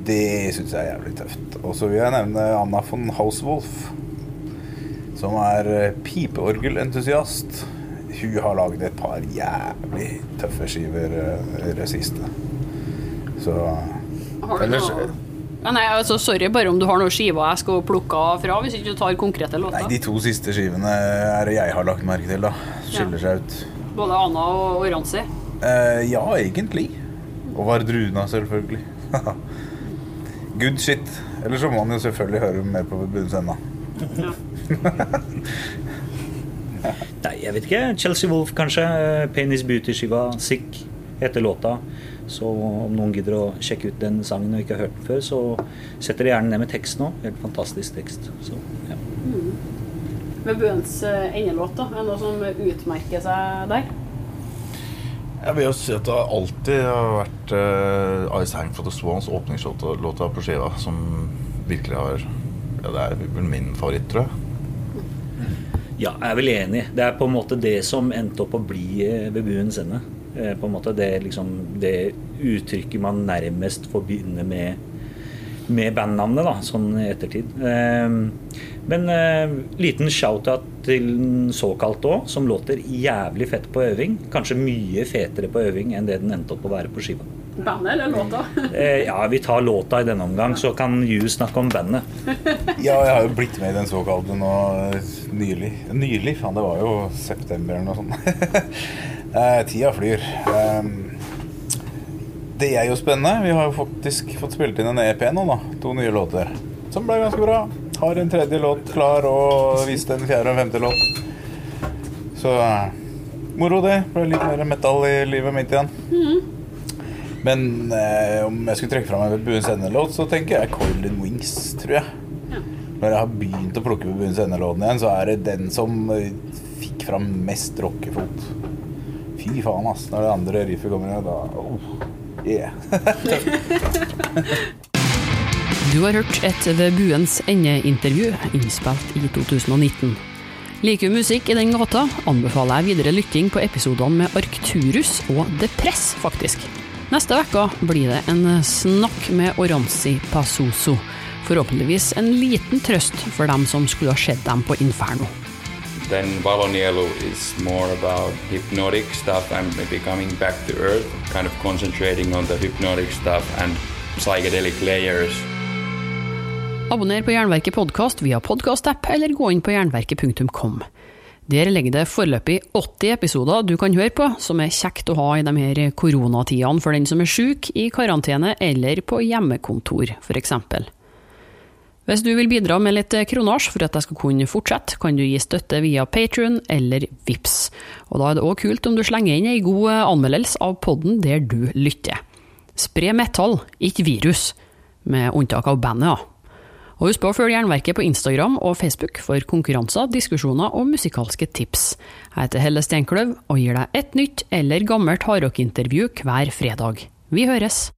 Det syns jeg er jævlig tøft. Og så vil jeg nevne Anna von Hauswolf, som er eh, pipeorgelentusiast. Hun har laget et par jævlig tøffe skiver eh, i det siste. Så Har du Ellers- noe ja, nei, altså, Sorry bare om du har noen skiver jeg skal plukke fra, hvis ikke du tar konkrete låter. Nei, de to siste skivene er det jeg har lagt merke til, da. Skiller seg ut. Både Anna og Oranzi. Eh, ja, egentlig. Og Vardruna, selvfølgelig. Good shit. Eller så må man jo selvfølgelig høre mer på Bunnens enda. Nei, jeg vet ikke. Chelsea Wolf, kanskje. Eh, Penis Beauty-skiva. Sick heter låta. Så om noen gidder å sjekke ut den sangen og ikke har hørt den før, så setter de gjerne ned med teksten òg. Helt fantastisk tekst. Så, ja. Med Buens eh, endelåt, da. Er det noe som utmerker seg der? Jeg vil jo si at det alltid har vært uh, Ice Hang for the Swans, åpningslåta på skiva, som virkelig har Ja, det er vel min favoritt, tror jeg. Ja, jeg er vel enig. Det er på en måte det som endte opp å bli eh, ved buens ende. Eh, På en måte det, liksom, det uttrykket man nærmest forbinder med med bandnavnet, da, sånn i ettertid. Eh, Men eh, liten shout-out til den såkalte òg, som låter jævlig fett på øving. Kanskje mye fetere på øving enn det den endte opp å være på skiva. Bandet eller låta? Eh, Ja, vi tar låta i denne omgang, så kan Ju snakke om bandet. Ja, jeg har jo blitt med i den såkalte nå nylig. Nylig? Faen, det var jo september eller noe sånt. eh, tida flyr. Um, det er jo spennende. Vi har jo faktisk fått spilt inn en EP nå, da. To nye låter. Som ble ganske bra. Har en tredje låt klar, og viste en fjerde og en femte låt. Så eh, moro, det. Ble litt mer metal i livet mitt igjen. Men eh, om jeg skulle trekke fram en Buens Ende-låt, så tenker jeg Coiled in Wings, tror jeg. Når jeg har begynt å plukke på Buens Ende-låten igjen, så er det den som eh, fikk fram mest rockefot. Fy faen, ass. Når det andre riffet kommer inn, da oh, Yeah. Du har hørt et Ved buens ende-intervju innspilt i 2019. Liker du musikk i den gata, anbefaler jeg videre lytting på episodene med Arcturus og Depress, faktisk. Neste uke blir det en snakk med Oranzi Pasoso. Forhåpentligvis en liten trøst for dem som skulle ha sett dem på Inferno. Then Valonielu is more about hypnotic stuff and maybe coming back to earth, kind of concentrating on the hypnotic stuff and psychedelic layers. Abonner på Jernverket podkast via podkastapp, eller gå inn på jernverket.kom. Der ligger det foreløpig 80 episoder du kan høre på, som er kjekt å ha i de her koronatidene for den som er syk, i karantene eller på hjemmekontor, f.eks. Hvis du vil bidra med litt kronasj for at jeg skal kunne fortsette, kan du gi støtte via Patrion eller Vips. Og da er det òg kult om du slenger inn ei god anmeldelse av podden der du lytter. Spre metall, ikke virus, med unntak av bandet, ja. Og husk på å følge Jernverket på Instagram og Facebook for konkurranser, diskusjoner og musikalske tips. Jeg heter Helle Steinkløv og gir deg et nytt eller gammelt hardrockintervju hver fredag. Vi høres!